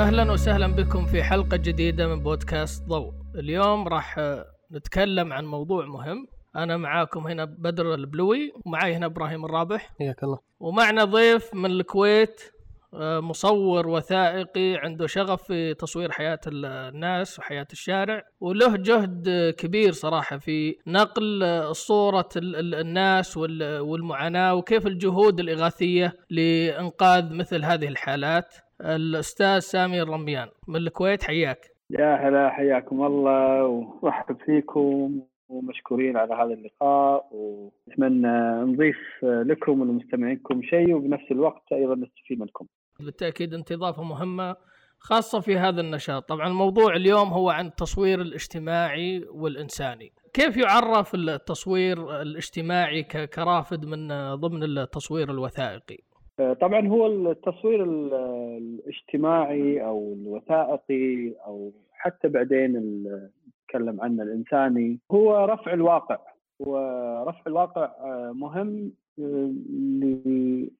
أهلا وسهلا بكم في حلقة جديدة من بودكاست ضوء. اليوم راح نتكلم عن موضوع مهم. أنا معاكم هنا بدر البلوي ومعي هنا إبراهيم الرابح. حياك الله. ومعنا ضيف من الكويت آه، مصور وثائقي عنده شغف في تصوير حياة الناس وحياة الشارع وله جهد كبير صراحة في نقل صورة ال- ال- الناس وال- والمعاناة وكيف الجهود الإغاثية لإنقاذ مثل هذه الحالات. الأستاذ سامي الرميان من الكويت حياك. يا هلا حياكم الله ورحب فيكم ومشكورين على هذا اللقاء ونتمنى نضيف لكم ولمستمعينكم شيء وبنفس الوقت أيضا نستفيد منكم. بالتأكيد أنت إضافة مهمة خاصة في هذا النشاط. طبعا الموضوع اليوم هو عن التصوير الاجتماعي والإنساني. كيف يعرف التصوير الاجتماعي كرافد من ضمن التصوير الوثائقي؟ طبعا هو التصوير ال- الاجتماعي أو الوثائقي أو حتى بعدين نتكلم عنه الإنساني هو رفع الواقع. ورفع الواقع آه، مهم آه،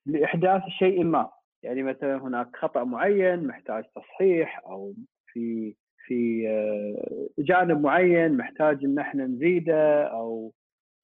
لإحداث شيء ما. يعني مثلا هناك خطأ معين محتاج تصحيح أو في في آه، جانب معين محتاج إن إحنا نزيده أو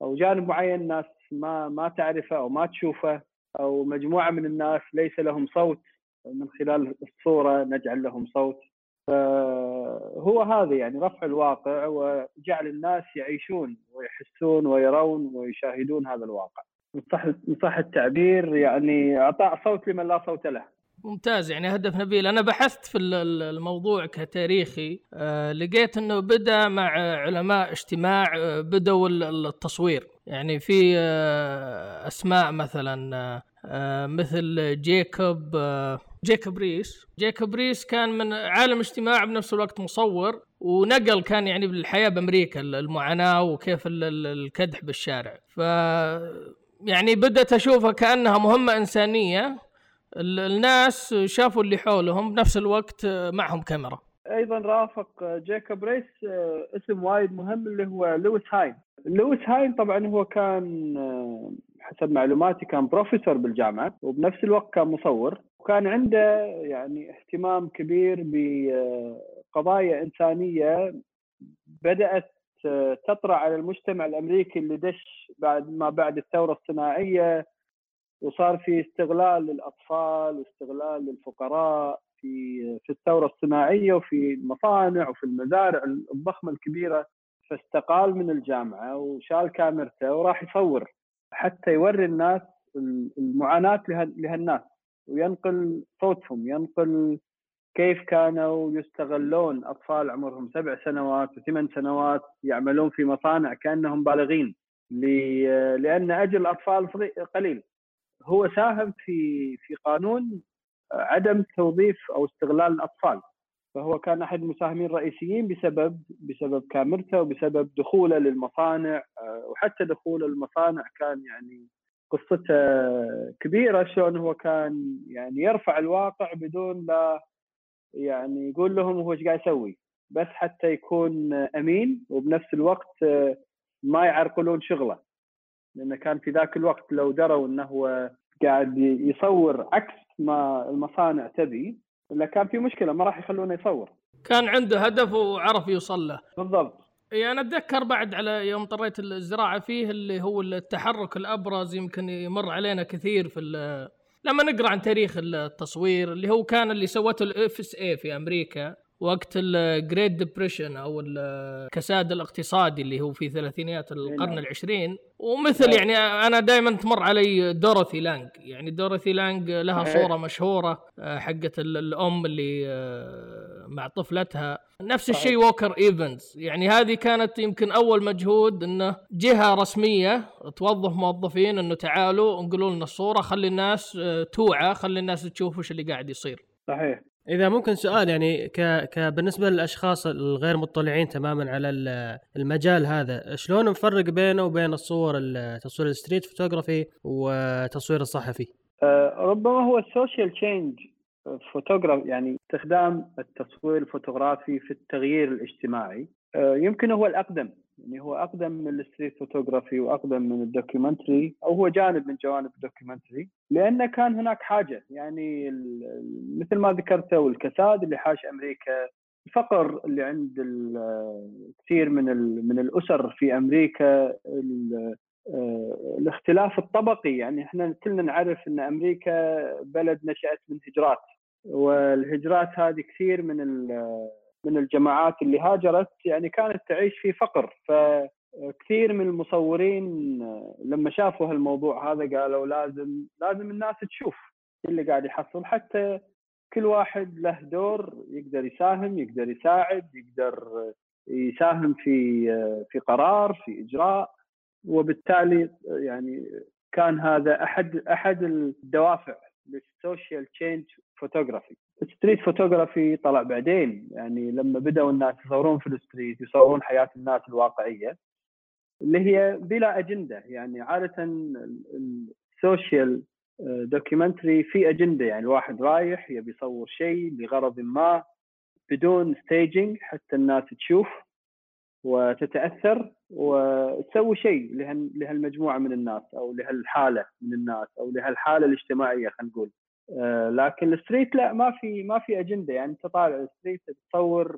أو جانب معين الناس ما ما تعرفه أو ما تشوفه. أو مجموعة من الناس ليس لهم صوت من خلال الصورة نجعل لهم صوت. فهو هذا يعني رفع الواقع وجعل الناس يعيشون ويحسون ويرون ويشاهدون هذا الواقع. إن صح التعبير يعني أعطاء صوت لمن لا صوت له. ممتاز. يعني هدف نبيل أنا بحثت في ال- ال- الموضوع كتاريخي آه، لقيت أنه بدأ مع علماء اجتماع آه، بدأوا ال- التصوير. يعني في آه، أسماء مثلا مثل جيكوب جيكوب ريس. جيكوب ريس كان من عالم اجتماع بنفس الوقت مصور ونقل كان يعني بالحياة بأمريكا المعاناة وكيف ال- ال- الكدح بالشارع. ف يعني بدأت أشوفها كأنها مهمة إنسانية الناس شافوا اللي حولهم بنفس الوقت معهم كاميرا. أيضا رافق جيكوب ريس آه، اسم وايد مهم اللي هو لويس هاين. لويس هاين طبعا هو كان آه، حسب معلوماتي كان بروفيسور بالجامعة وبنفس الوقت كان مصور. وكان عنده يعني اهتمام كبير بقضايا إنسانية بدأت آه، تطرأ على المجتمع الأمريكي اللي دش بعد ما بعد الثورة الصناعية. وصار في استغلال للأطفال واستغلال للفقراء في في الثورة الصناعية وفي المصانع وفي المزارع الضخمة الكبيرة. فاستقال من الجامعة وشال كاميرته وراح يصور حتى يوري الناس المعاناة له- لهالناس. وينقل صوتهم ينقل كيف كانوا يستغلون أطفال عمرهم سبع سنوات وثمان سنوات يعملون في مصانع كأنهم بالغين لأن اجر الأطفال قليل. هو ساهم في في قانون عدم توظيف أو استغلال الأطفال. فهو كان أحد المساهمين الرئيسيين بسبب بسبب كاميرته وبسبب دخوله للمصانع آه، وحتى دخوله المصانع كان يعني قصته كبيرة شلون هو كان يعني يرفع الواقع بدون لا يعني يقول لهم هو إيش قاعد يسوي. بس حتى يكون أمين وبنفس الوقت آه، ما يعرقلون شغله. لأنه كان في ذاك الوقت لو دروا إنه هو قاعد يصور عكس ما المصانع تبي إلا كان في مشكلة ما راح يخلونه يصور. كان عنده هدف وعرف يوصل له. بالضبط. يعني أنا أتذكر بعد على يوم طريت الزراعة فيه اللي هو التحرك الأبرز يمكن يمر علينا كثير في لما نقرأ عن تاريخ التصوير اللي هو كان اللي سوته ال FSA في أمريكا. وقت ال Great Depression أو الكساد الاقتصادي اللي هو في ثلاثينيات القرن نعم. العشرين ومثل نعم. يعني أنا دائما تمر علي دوروثي لانج يعني دوروثي لانج لها. صورة مشهورة آه، حقت ال- الأم اللي آه، مع طفلتها نفس. الشيء ووكر ايفنز يعني هذه كانت يمكن أول مجهود إنه جهة رسمية توظف موظفين إنه تعالوا انقلوا لنا الصورة خلي الناس آه، توعى خلي الناس تشوف وش اللي قاعد يصير صحيح إذا ممكن سؤال يعني ك... ك بالنسبة للأشخاص الغير مطلعين تماما على ال- المجال هذا شلون نفرق بينه وبين الصور ال- تصوير ال street photography وتصوير الصحفي؟ آه، ربما هو ال social change photography يعني استخدام التصوير الفوتوغرافي في التغيير الاجتماعي. آه، يمكن هو الأقدم. يعني هو أقدم من ال street photography وأقدم من ال documentary أو هو جانب من جوانب ال documentary لأن كان هناك حاجة. يعني مثل ما ذكرته والكساد اللي حاش أمريكا الفقر اللي عند كثير من من الأسر في أمريكا آه، الاختلاف الطبقي. يعني إحنا كلنا نعرف إن أمريكا بلد نشأت من هجرات والهجرات هذه كثير من من الجماعات اللي هاجرت يعني كانت تعيش في فقر. فكثير من المصورين لما شافوا هالموضوع هذا قالوا لازم لازم الناس تشوف اللي قاعد يحصل. حتى كل واحد له دور يقدر يساهم يقدر يساعد يقدر يساهم في في قرار في إجراء. وبالتالي يعني كان هذا أحد أحد الدوافع لل social change photography ال street photography طلع بعدين. يعني لما بدأوا الناس يصورون في ال street يصورون حياة الناس الواقعية اللي هي بلا أجندة. يعني عادة ال social documentary في أجندة. يعني الواحد رايح يبي يصور شيء لغرض ما بدون staging حتى الناس تشوف وتتأثر وتسوي شيء لهالمجموعة من الناس أو لهالحالة من الناس أو لهالحالة الاجتماعية خلينا نقول. لكن ال street لا ما في ما في أجندة. يعني أنت طالع ال street تصور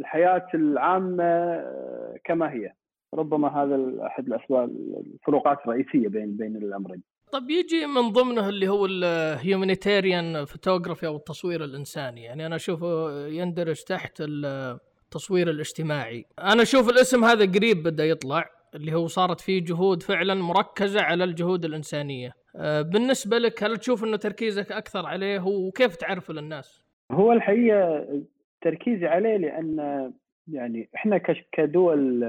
الحياة العامة آه، كما هي. ربما هذا أحد الأسباب الفروقات الرئيسية بين بين الأمرين. طب يجي من ضمنه اللي هو ال humanitarian photography أو التصوير الإنساني. يعني أنا أشوفه يندرج تحت التصوير الاجتماعي. أنا أشوف الاسم هذا قريب بدا يطلع اللي هو صارت فيه جهود فعلا مركزة على الجهود الإنسانية. آه، بالنسبة لك هل تشوف إنه تركيزك أكثر عليه؟ وكيف تعرفه للناس؟ هو الحقيقة تركيزي عليه لأن يعني إحنا كدول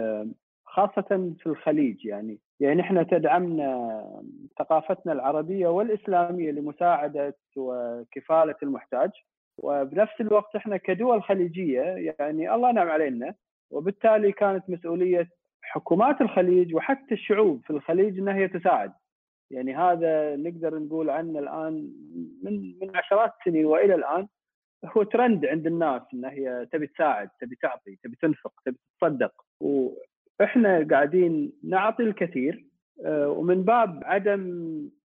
خاصة في الخليج يعني. يعني إحنا تدعمنا ثقافتنا العربية والإسلامية لمساعدة وكفالة المحتاج. وبنفس الوقت إحنا كدول خليجية يعني الله نعم علينا. وبالتالي كانت مسؤولية حكومات الخليج وحتى الشعوب في الخليج إنها هي تساعد. يعني هذا نقدر نقول عنه الآن من من عشرات السنين وإلى الآن هو ترند عند الناس انها هي تبي تساعد تبي تعطي تبي تنفق تبي تتصدق. وإحنا قاعدين نعطي الكثير آه، ومن باب عدم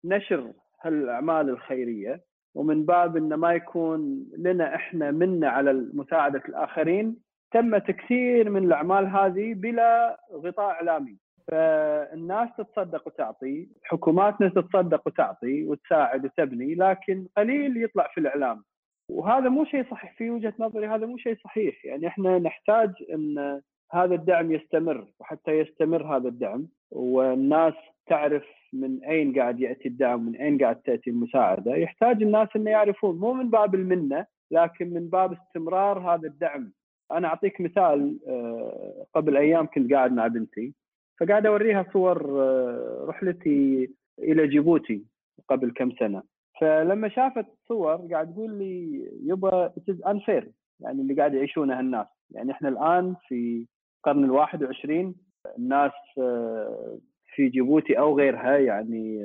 نشر هالأعمال الخيرية ومن باب ان ما يكون لنا إحنا منا على مساعدة الآخرين تم تكثير من الأعمال هذه بلا غطاء إعلامي. فالناس تتصدق وتعطي حكوماتنا تتصدق وتعطي وتساعد وتبني لكن قليل يطلع في الإعلام. وهذا مو شيء صحيح في وجهة نظري هذا مو شيء صحيح. يعني إحنا نحتاج إن هذا الدعم يستمر وحتى يستمر هذا الدعم والناس تعرف من أين قاعد يأتي الدعم من أين قاعد تأتي المساعدة. يحتاج الناس إنه يعرفون مو من باب المنة لكن من باب استمرار هذا الدعم. أنا أعطيك مثال آه، قبل أيام كنت قاعد مع بنتي. فقاعد أوريها صور آه، رحلتي إلى جيبوتي قبل كم سنة. فلما شافت صور قاعد تقول لي يبا unfair يعني اللي قاعد يعيشونه الناس. يعني إحنا الآن في القرن الواحد وعشرين الناس آه، في جيبوتي أو غيرها يعني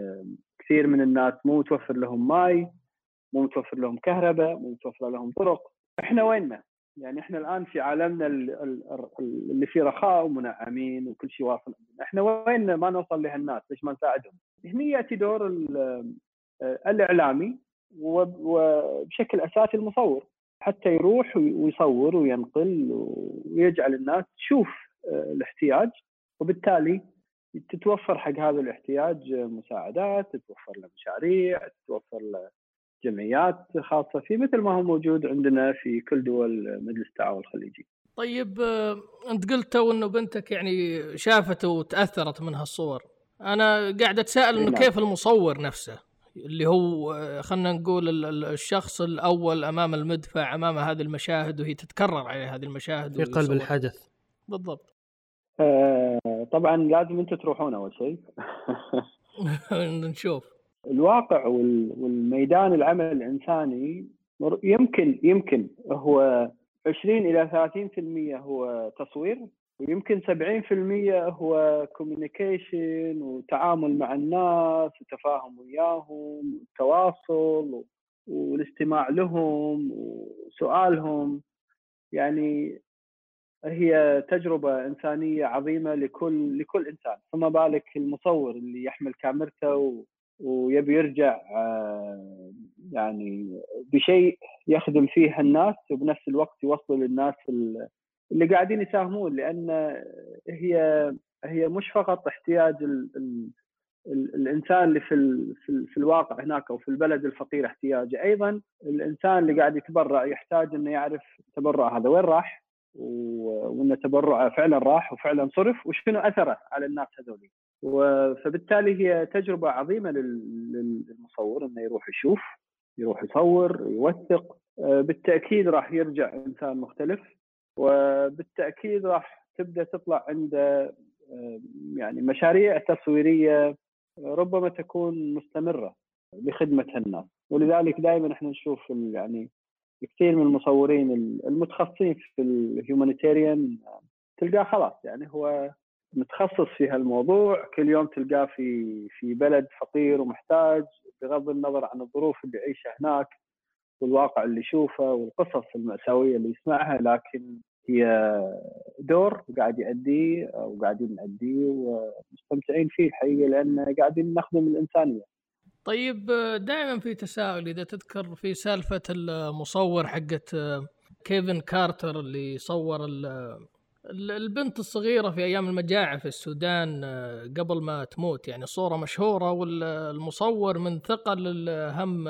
كثير من الناس مو متوفر لهم ماي مو متوفر لهم كهرباء مو متوفر لهم طرق. إحنا ويننا؟ يعني إحنا الآن في عالمنا اللي فيه رخاء ومنعمين وكل شيء واصل إحنا وين ما نوصل لهالناس؟ ليش ما نساعدهم؟ هني يأتي دور الإعلامي وبشكل أساسي المصور حتى يروح ويصور وينقل ويجعل الناس تشوف آه، الاحتياج. وبالتالي تتوفر حق هذا الاحتياج مساعدات تتوفر له مشاريع تتوفر له جمعيات خاصة فيه مثل ما هو موجود عندنا في كل دول مجلس التعاون الخليجي. طيب آه، أنت قلت تو إنه بنتك يعني شافت وتأثرت من هالصور. أنا قاعد أتساءل إنه نعم. كيف المصور نفسه اللي هو آه، خلينا نقول الشخص الأول أمام المدفع أمام هذه المشاهد وهي تتكرر عليه هذه المشاهد في قلب الحدث بالضبط آه طبعا لازم أنتم تروحون أول شيء نشوف الواقع والميدان العمل الإنساني يمكن يمكن هو 20 إلى 30% هو تصوير ويمكن 70% هو كوميونيكيشن وتعامل مع الناس وتفاهم وياهم والتواصل والاستماع لهم وسؤالهم يعني هي تجربة إنسانية عظيمة لكل لكل إنسان فما بالك المصور اللي يحمل كاميرته. ويبي يرجع آه، يعني بشيء يخدم فيه الناس وبنفس الوقت يوصل للناس اللي قاعدين يساهمون لأن هي هي مش فقط احتياج ال ال الإنسان اللي في في, في الواقع هناك أو في البلد الفقير احتياجه. أيضا الإنسان اللي قاعد يتبرع يحتاج إنه يعرف التبرع هذا وين راح وإن تبرعه فعلا راح وفعلا صرف وشنو أثره على الناس هذول فبالتالي هي تجربة عظيمة للمصور إنه يروح يشوف يروح يصور يوثق. آه، بالتأكيد راح يرجع إنسان مختلف وبالتأكيد راح تبدأ تطلع عنده آه، يعني مشاريع تصويرية ربما تكون مستمرة لخدمة الناس. ولذلك دائما إحنا نشوف يعني كثير من المصورين المتخصصين في الهيومانيتيريان تلقاه خلاص يعني هو متخصص في هالموضوع كل يوم تلقاه في في بلد فقير ومحتاج بغض النظر عن الظروف اللي يعيشها هناك والواقع اللي يشوفه والقصص المأساوية اللي يسمعها لكن هي دور قاعد يأديه وقاعدين نأديه ومستمتعين فيه الحقيقة لأن قاعدين نخدم الإنسانية. طيب دائما في تساؤل إذا تذكر في سالفة المصور حقت كيفن كارتر اللي صور البنت الصغيرة في أيام المجاعة في السودان قبل ما تموت يعني صورة مشهورة والمصور من ثقل هم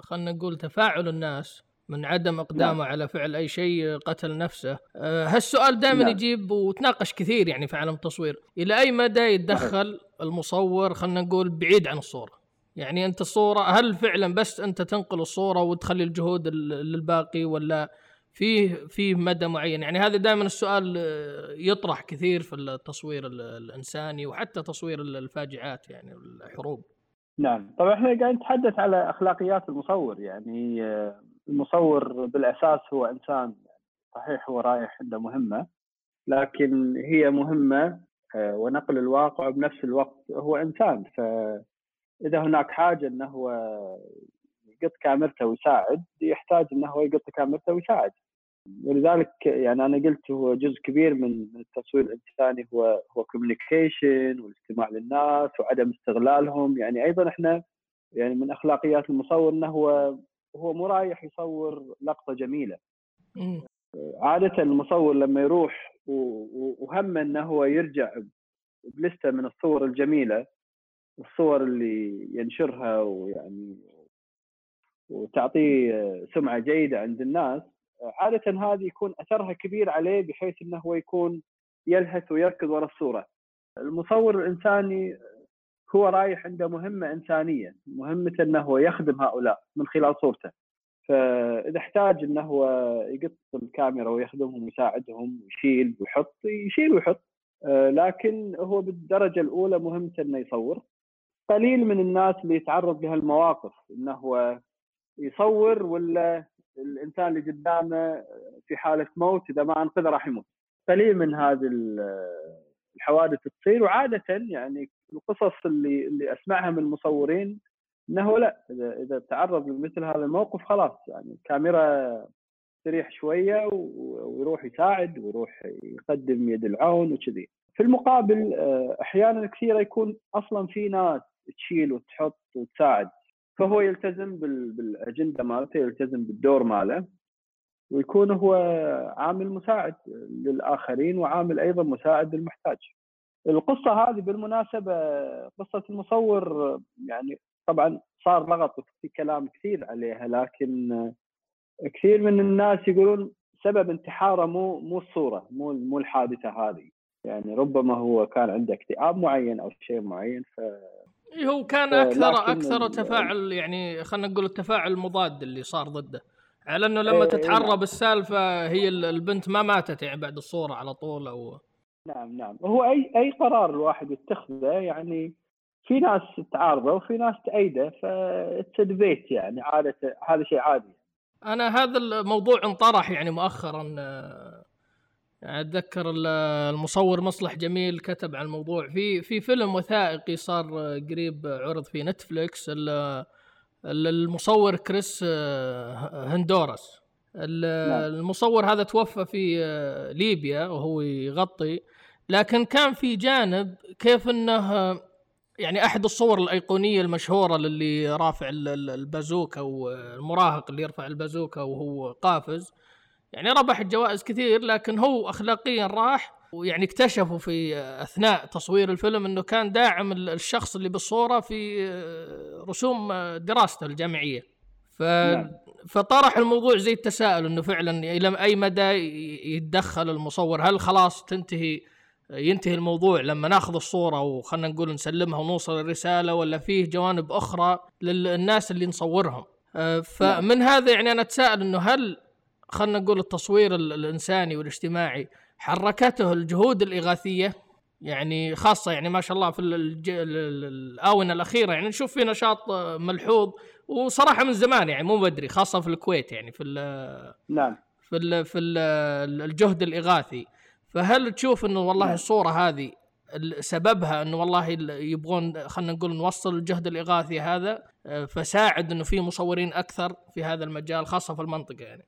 خلنا نقول تفاعل الناس من عدم إقدامه نعم. على فعل أي شيء قتل نفسه هالسؤال دائما نعم. يجيب وتناقش كثير يعني في عالم التصوير إلى أي مدى يتدخل المصور خلنا نقول بعيد عن الصورة يعني أنت الصورة هل فعلا بس أنت تنقل الصورة وتخلي الجهود للباقي ولا فيه فيه مدى معين. يعني هذا دائما السؤال يطرح كثير في التصوير الإنساني وحتى تصوير الفاجعات يعني الحروب. نعم. طبعا إحنا قاعد نتحدث على أخلاقيات المصور. يعني المصور بالأساس هو إنسان صحيح هو رايح عنده مهمة لكن هي مهمة آه، ونقل الواقع بنفس الوقت هو إنسان. ف إذا هناك حاجة إنه هو يقط كاميرته ويساعد يحتاج إنه هو يقط كاميرته ويساعد. ولذلك يعني أنا قلت هو جزء كبير من التصوير الإنساني هو هو كوميونيكيشن والاستماع للناس وعدم استغلالهم. يعني أيضا إحنا يعني من أخلاقيات المصور إنه هو هو مو رايح يصور لقطة جميلة. عادة المصور لما يروح وهم إنه هو يرجع بلستة من الصور الجميلة الصور اللي ينشرها ويعني وتعطيه سمعة جيدة عند الناس عادة هذه يكون أثرها كبير عليه بحيث إنه هو يكون يلهث ويركض ورا الصورة. المصور الإنساني هو رايح عنده مهمة إنسانية، مهمته إنه هو يخدم هؤلاء من خلال صورته. فإذا احتاج إنه هو يقط الكاميرا ويخدمهم ويساعدهم ويشيل ويحط يشيل ويحط لكن هو بالدرجة الأولى مهمته إنه يصور قليل من الناس اللي يتعرض لهالمواقف إنه هو يصور ولا الإنسان اللي قدامه في حالة موت إذا ما أنقذه راح يموت. قليل من هذه الحوادث تصير وعادة يعني القصص اللي اللي أسمعها من المصورين إنه لا إذا إذا تعرض لمثل هذا الموقف خلاص يعني الكاميرا تريح شوية ويروح يساعد ويروح يقدم يد العون وكذي. في المقابل آه، أحيانا كثيرة يكون أصلا في ناس تشيل وتحط وتساعد. فهو يلتزم بالأجندة مالته يلتزم بالدور ماله ويكون هو عامل مساعد للآخرين وعامل أيضا مساعد للمحتاج. القصة هذه بالمناسبة قصة المصور يعني طبعا صار لغط في كلام كثير عليها لكن كثير من الناس يقولون سبب انتحاره مو مو الصورة مو مو الحادثة هذه يعني ربما هو كان عنده اكتئاب معين أو شيء معين ف هو كان أكثر أكثر تفاعل يعني خلينا نقول التفاعل المضاد اللي صار ضده. على إنه لما إيه تتعرب نعم. السالفة هي البنت ما ماتت يعني بعد الصورة على طول أو نعم نعم. هو اي أي قرار الواحد يتخذه يعني في ناس تعارضه وفي ناس تأيده فتدبيت يعني عادة هذا شيء عادي. أنا هذا الموضوع انطرح يعني مؤخرا أتذكر المصور مصلح جميل كتب عن الموضوع. في في فيلم وثائقي صار قريب عرض في نتفليكس المصور كريس هندورس. المصور هذا توفى في آه، ليبيا وهو يغطي. لكن كان في جانب كيف إنه يعني أحد الصور الأيقونية المشهورة للي رافع البازوكا والمراهق اللي يرفع البازوكا وهو قافز. يعني ربح الجوائز كثير لكن هو اخلاقيا راح ويعني اكتشفوا في أثناء تصوير الفيلم إنه كان داعم الشخص اللي بالصورة في رسوم دراسته الجامعية. ف نعم. فطرح الموضوع زي التساؤل إنه فعلا إلى أي مدى يتدخل المصور؟ هل خلاص تنتهي ينتهي الموضوع لما ناخذ الصورة وخلنا نقول نسلمها ونوصل الرسالة ولا فيه جوانب أخرى للناس اللي نصورهم؟ أه، فمن هذا يعني أنا أتساءل إنه هل خلنا نقول التصوير الإنساني والاجتماعي حركته الجهود الإغاثية يعني خاصة يعني ما شاء الله في الآونة الأخيرة يعني نشوف في نشاط ملحوظ وصراحة من زمان يعني مو بدري خاصة في الكويت يعني في نعم. في ال في ال الجهد الإغاثي. فهل تشوف إنه والله نعم. الصورة هذه سببها إنه والله يبغون خلينا نقول نوصل الجهد الإغاثي هذا فساعد إنه في مصورين أكثر في هذا المجال خاصة في المنطقة يعني؟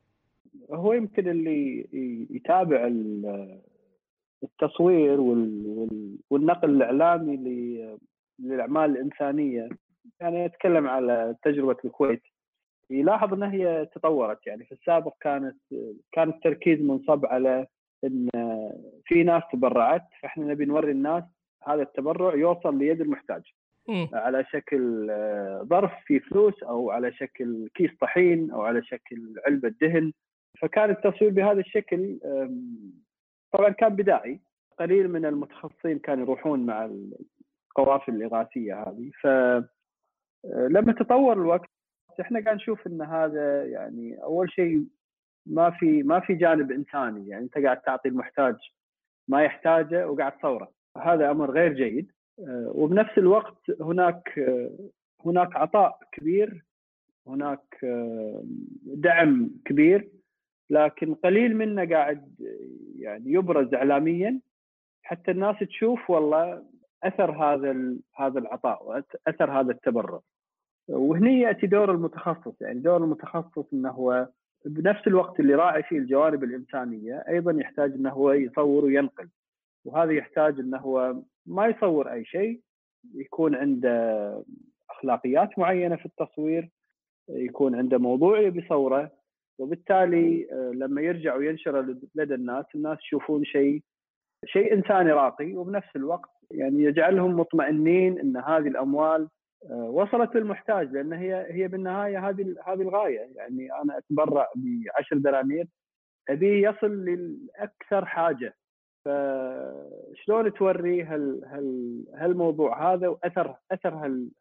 هو يمكن اللي يتابع التصوير والنقل الإعلامي للأعمال الإنسانية. يعني أتكلم على تجربة الكويت. يلاحظ إن هي تطورت. يعني في السابق كانت كان التركيز منصب على إن في ناس تبرعت. فاحنا نبي نوري الناس هذا التبرع يوصل ليد المحتاج. على شكل ظرف فيه فلوس أو على شكل كيس طحين أو على شكل علبة دهن. فكان التصوير بهذا الشكل طبعا كان بدائي قليل من المتخصصين كانوا يروحون مع القوافل الإغاثية هذه. فلما تطور الوقت إحنا قاعد نشوف إن هذا يعني أول شيء ما في ما في جانب إنساني. يعني أنت قاعد تعطي المحتاج ما يحتاجه وقاعد تصوره. هذا أمر غير جيد. وبنفس الوقت هناك هناك عطاء كبير هناك دعم كبير. لكن قليل منه قاعد يعني يبرز اعلاميا حتى الناس تشوف والله أثر هذا هذا العطاء واثر هذا التبرع وهني يأتي دور المتخصص يعني دور المتخصص إنه هو بنفس الوقت اللي راعي فيه الجوانب الإنسانية أيضا يحتاج إنه هو يصور وينقل. وهذا يحتاج إنه هو ما يصور أي شيء يكون عنده أخلاقيات معينة في التصوير يكون عنده موضوع يبي يصوره. وبالتالي آه، لما يرجع وينشر لدى الناس الناس يشوفون شيء شيء انساني راقي وبنفس الوقت يعني يجعلهم مطمئنين إن هذه الأموال آه، وصلت للمحتاج لأن هي هي بالنهاية هذه هذه الغاية. يعني أنا أتبرع ب 10 دنانير ابيه يصل لاكثر حاجة. فشلون توري هال هال هالموضوع هذا وأثر أثر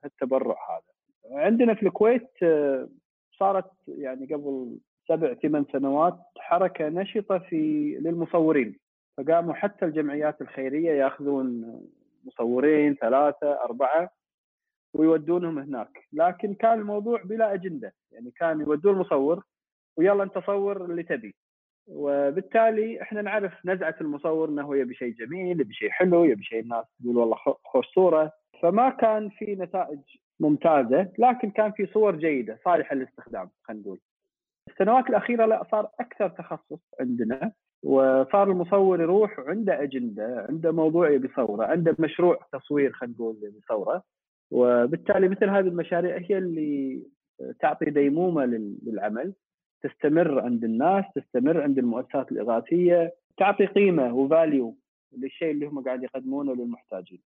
هالتبرع هذا؟ عندنا في الكويت آه، صارت يعني قبل سبع ثمان سنوات حركة نشطة في للمصورين فقاموا حتى الجمعيات الخيرية ياخذون مصورين ثلاثة أربعة ويودونهم هناك. لكن كان الموضوع بلا أجندة يعني كان يودون المصور ويلا أنت صور اللي تبي. وبالتالي إحنا نعرف نزعة المصور إنه يبي شيء جميل يبي شيء حلو يبي شيء الناس تقول والله خوش صورة. فما كان في نتائج ممتازة لكن كان في صور جيدة صالحة للاستخدام خلينا نقول. السنوات الأخيرة لا صار أكثر تخصص عندنا وصار المصور يروح عنده أجندة عنده موضوع يبي يصوره عنده مشروع تصوير خلينا نقول يبي يصوره. وبالتالي مثل هذه المشاريع هي اللي تعطي ديمومة للعمل تستمر عند الناس تستمر عند المؤسسات الاغاثيه تعطي قيمة وفاليو للشيء اللي هم قاعد يقدمونه للمحتاجين.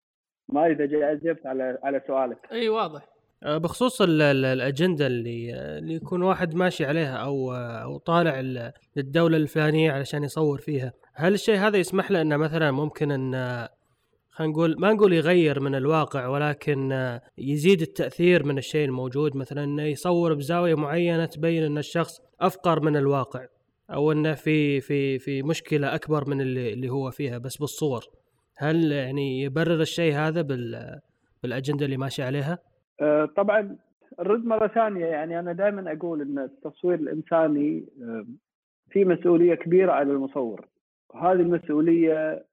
ما إذا اجبت على على سؤالك. إي واضح. آه، بخصوص الأجندة اللي اللي يكون واحد ماشي عليها أو أو طالع للدولة الفلانية علشان يصور فيها. هل الشيء هذا يسمح له إنه مثلا ممكن إن خلينا نقول ما نقول يغير من الواقع ولكن يزيد التأثير من الشيء الموجود؟ مثلا إنه يصور بزاوية معينة تبين إن الشخص أفقر من الواقع أو إنه في في في مشكلة أكبر من اللي اللي هو فيها بس بالصور. هل يعني يبرر الشيء هذا بال بالأجندة اللي ماشي عليها؟ آه، طبعا الرد مرة ثانية يعني أنا دائما أقول إن التصوير الإنساني آه، في مسؤولية كبيرة على المصور. هذه المسؤولية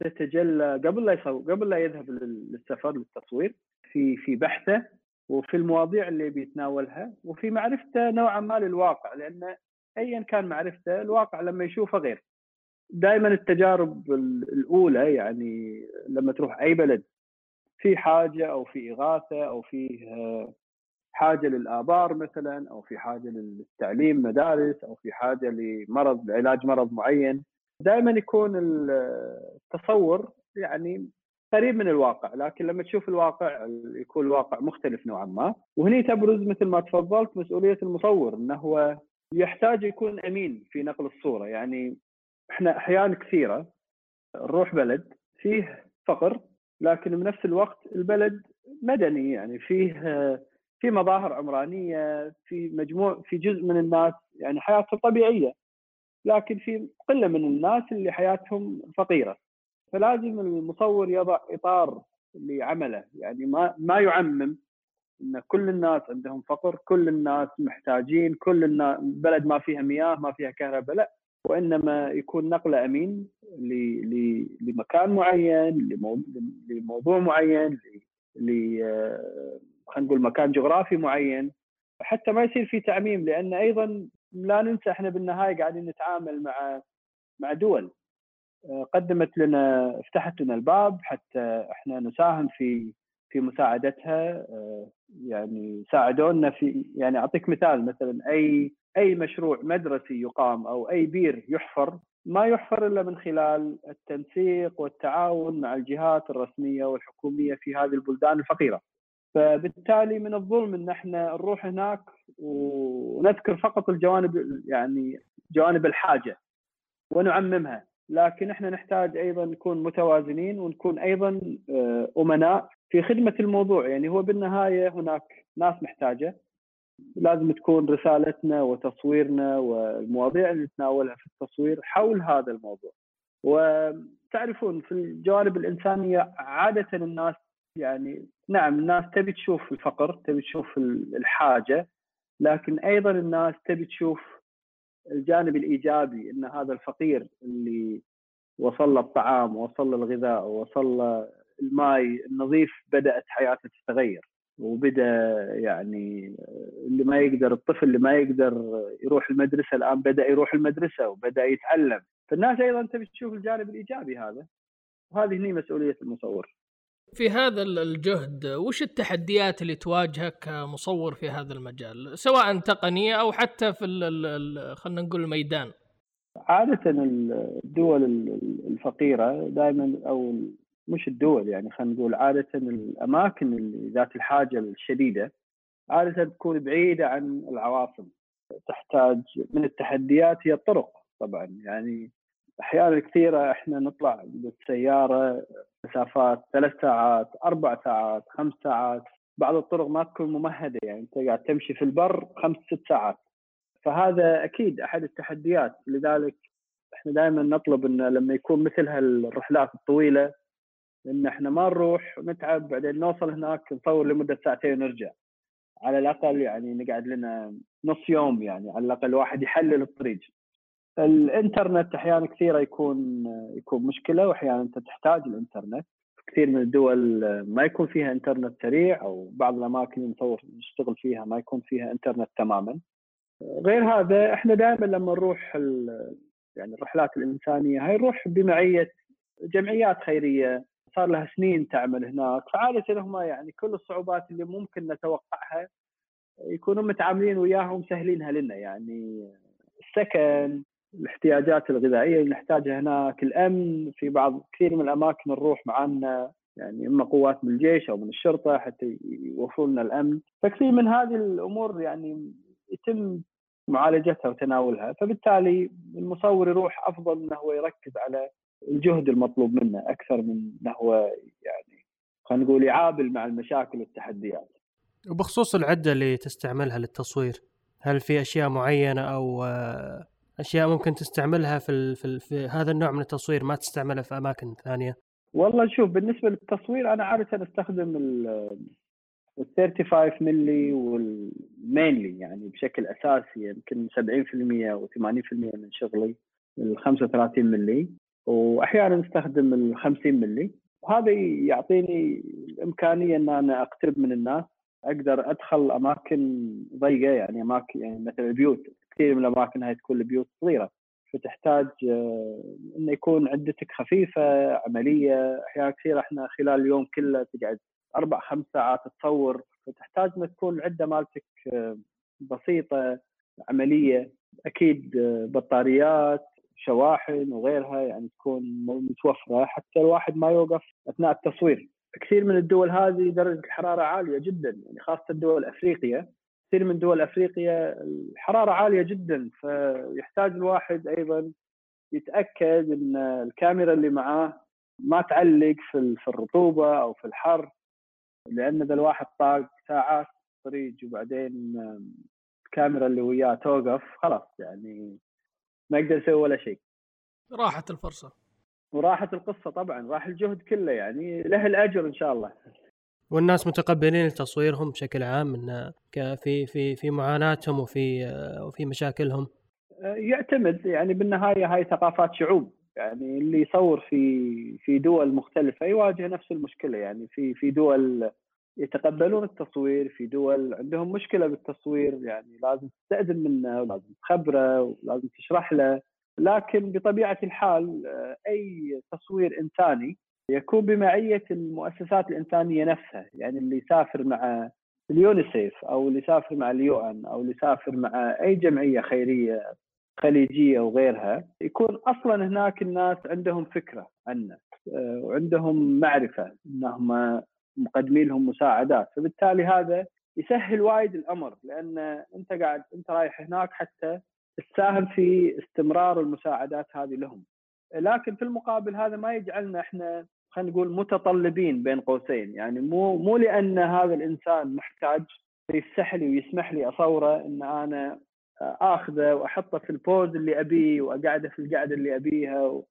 تتجلى قبل لا يصور قبل لا يذهب للسفر للتصوير في في بحثه وفي المواضيع اللي بيتناولها وفي معرفته نوعا ما للواقع لأن ايا كان معرفته الواقع لما يشوفه غير. دائما التجارب الأولى يعني لما تروح أي بلد في حاجة أو في إغاثة أو فيه حاجة للآبار مثلا أو في حاجة للتعليم مدارس أو في حاجة لمرض لعلاج مرض معين دائما يكون التصور يعني قريب من الواقع لكن لما تشوف الواقع يكون الواقع مختلف نوعا ما. وهني تبرز مثل ما تفضلت مسؤولية المصور إنه هو يحتاج يكون أمين في نقل الصورة. يعني إحنا احيان كثيرة نروح بلد فيه فقر لكن بنفس الوقت البلد مدني يعني فيه في مظاهر عمرانية في مجموع في جزء من الناس يعني حياتهم طبيعية لكن في قلة من الناس اللي حياتهم فقيرة. فلازم المصور يضع إطار لعمله يعني ما ما يعمم إن كل الناس عندهم فقر كل الناس محتاجين كل الناس بلد ما فيها مياه ما فيها كهرباء لا. وإنما يكون نقله أمين لمكان معين لموضوع معين ل خلينا نقول مكان جغرافي معين. حتى ما يصير في تعميم لأن أيضا لا ننسى إحنا بالنهاية قاعدين نتعامل مع مع دول. قدمت لنا فتحت لنا الباب حتى إحنا نساهم في في مساعدتها. يعني ساعدونا في يعني أعطيك مثال مثلا أي أي مشروع مدرسي يقام أو أي بير يحفر ما يحفر إلا من خلال التنسيق والتعاون مع الجهات الرسمية والحكومية في هذه البلدان الفقيرة. فبالتالي من الظلم إن إحنا نروح هناك ونذكر فقط الجوانب يعني جوانب الحاجة ونعممها لكن إحنا نحتاج أيضا نكون متوازنين ونكون أيضا آه، أمناء في خدمة الموضوع يعني هو بالنهاية هناك ناس محتاجة لازم تكون رسالتنا وتصويرنا والمواضيع اللي نتناولها في التصوير حول هذا الموضوع. وتعرفون في الجوانب الإنسانية عادة الناس يعني نعم الناس تبي تشوف الفقر تبي تشوف الحاجة لكن أيضا الناس تبي تشوف الجانب الإيجابي إن هذا الفقير اللي وصل له الطعام وصل له الغذاء وصل له الماء النظيف بدأت حياته تتغير. وبدأ يعني اللي ما يقدر الطفل اللي ما يقدر يروح المدرسة الآن بدأ يروح المدرسة وبدأ يتعلم. فالناس أيضا تبي تشوف الجانب الإيجابي هذا وهذه هي مسؤولية المصور. في هذا الجهد وش التحديات اللي تواجهك كمصور في هذا المجال؟ سواء تقنية أو حتى في خلينا نقول الميدان. عادة الدول الفقيرة دائما أو مش الدول يعني خلينا نقول عادة الأماكن اللي ذات الحاجة الشديدة عادة تكون بعيدة عن العواصم تحتاج من التحديات هي الطرق طبعا. يعني أحيانا كثيرة إحنا نطلع بالسيارة مسافات ثلاث ساعات أربع ساعات خمس ساعات بعض الطرق ما تكون ممهدة يعني أنت قاعد تمشي في البر خمس ست ساعات. فهذا أكيد أحد التحديات لذلك إحنا دائما نطلب إن لما يكون مثل هالرحلات الطويلة إن إحنا ما نروح ونتعب بعدين نوصل هناك نصور لمدة ساعتين ونرجع. على الأقل يعني نقعد لنا نص يوم يعني على الأقل واحد يحلل الطريق. الإنترنت أحيانا كثيرة يكون يكون مشكلة وأحيانا أنت تحتاج الإنترنت. كثير من الدول ما يكون فيها إنترنت سريع أو بعض الأماكن نصور نشتغل فيها ما يكون فيها إنترنت تماما. غير هذا إحنا دائما لما نروح يعني الرحلات الإنسانية هاي نروح بمعية جمعيات خيرية. صار لها سنين تعمل هناك. فعادة هم يعني كل الصعوبات اللي ممكن نتوقعها يكونوا متعاملين وياها ومسهلينها لنا. يعني السكن الاحتياجات الغذائية اللي نحتاجها هناك الأمن في بعض كثير من الأماكن نروح معنا يعني إما قوات من الجيش أو من الشرطة حتى يوفروا لنا الأمن. فكثير من هذه الأمور يعني يتم معالجتها وتناولها. فبالتالي المصور يروح أفضل إنه هو يركز على الجهد المطلوب منه أكثر من إنه هو يعني خلينا نقول يعابل مع المشاكل والتحديات. وبخصوص العدة اللي تستعملها للتصوير هل في أشياء معينة أو أشياء ممكن تستعملها في, في, في هذا النوع من التصوير ما تستعملها في أماكن ثانية؟ والله شوف بالنسبة للتصوير أنا عادة أستخدم ال 35 ملي والمينلي يعني بشكل أساسي يمكن 70% و 80% من شغلي ال 35 ملي وأحيانا أستخدم ال 50 ملي وهذا يعطيني الإمكانية إن أنا أقترب من الناس أقدر أدخل أماكن ضيقة يعني اماكن يعني مثل البيوت كثير من الأماكن هاي تكون البيوت صغيرة. فتحتاج آه، انه يكون عدتك خفيفة عملية. أحيانا كثير إحنا خلال اليوم كله تقعد أربع خمس ساعات تصور. فتحتاج انه تكون العدة مالتك آه، بسيطة عملية. أكيد آه، بطاريات شواحن وغيرها يعني تكون متوفرة حتى الواحد ما يوقف أثناء التصوير. كثير من الدول هذه درجة الحرارة عالية جدا يعني خاصة دول افريقيا كثير من دول افريقيا الحرارة عالية جدا فيحتاج الواحد أيضا يتأكد إن الكاميرا اللي معاه ما تعلق في الرطوبة أو في الحر لأن إذا الواحد طاق ساعات طريق وبعدين الكاميرا اللي وياه توقف خلاص يعني ما يقدر يسوي ولا شيء. راحت الفرصة. وراحت القصة طبعا راح الجهد كله يعني له الأجر إن شاء الله. والناس متقبلين تصويرهم بشكل عام إن في في في معاناتهم وفي وفي مشاكلهم. يعتمد يعني بالنهاية هاي ثقافات شعوب. يعني اللي يصور في في دول مختلفة يواجه نفس المشكلة يعني في في دول يتقبلون التصوير في دول عندهم مشكلة بالتصوير يعني لازم تستأذن منه ولازم تخبره ولازم تشرح له. لكن بطبيعة الحال أي تصوير إنساني يكون بمعية المؤسسات الإنسانية نفسها يعني اللي يسافر مع اليونيسيف أو اللي يسافر مع ال UN أو اللي يسافر مع أي جمعية خيرية خليجية وغيرها يكون أصلا هناك الناس عندهم فكرة عنه آه، وعندهم معرفة انهم مقدمين لهم مساعدات. فبالتالي هذا يسهل وايد الأمر لأن أنت قاعد أنت رايح هناك حتى تساهم في استمرار المساعدات هذه لهم. لكن في المقابل هذا ما يجعلنا إحنا خلينا نقول متطلبين بين قوسين. يعني مو مو لأن هذا الإنسان محتاج يفسح لي ويسمح لي أصوره إن أنا آخذه وأحطه في البوز اللي أبيه وأقعده في القعدة اللي أبيها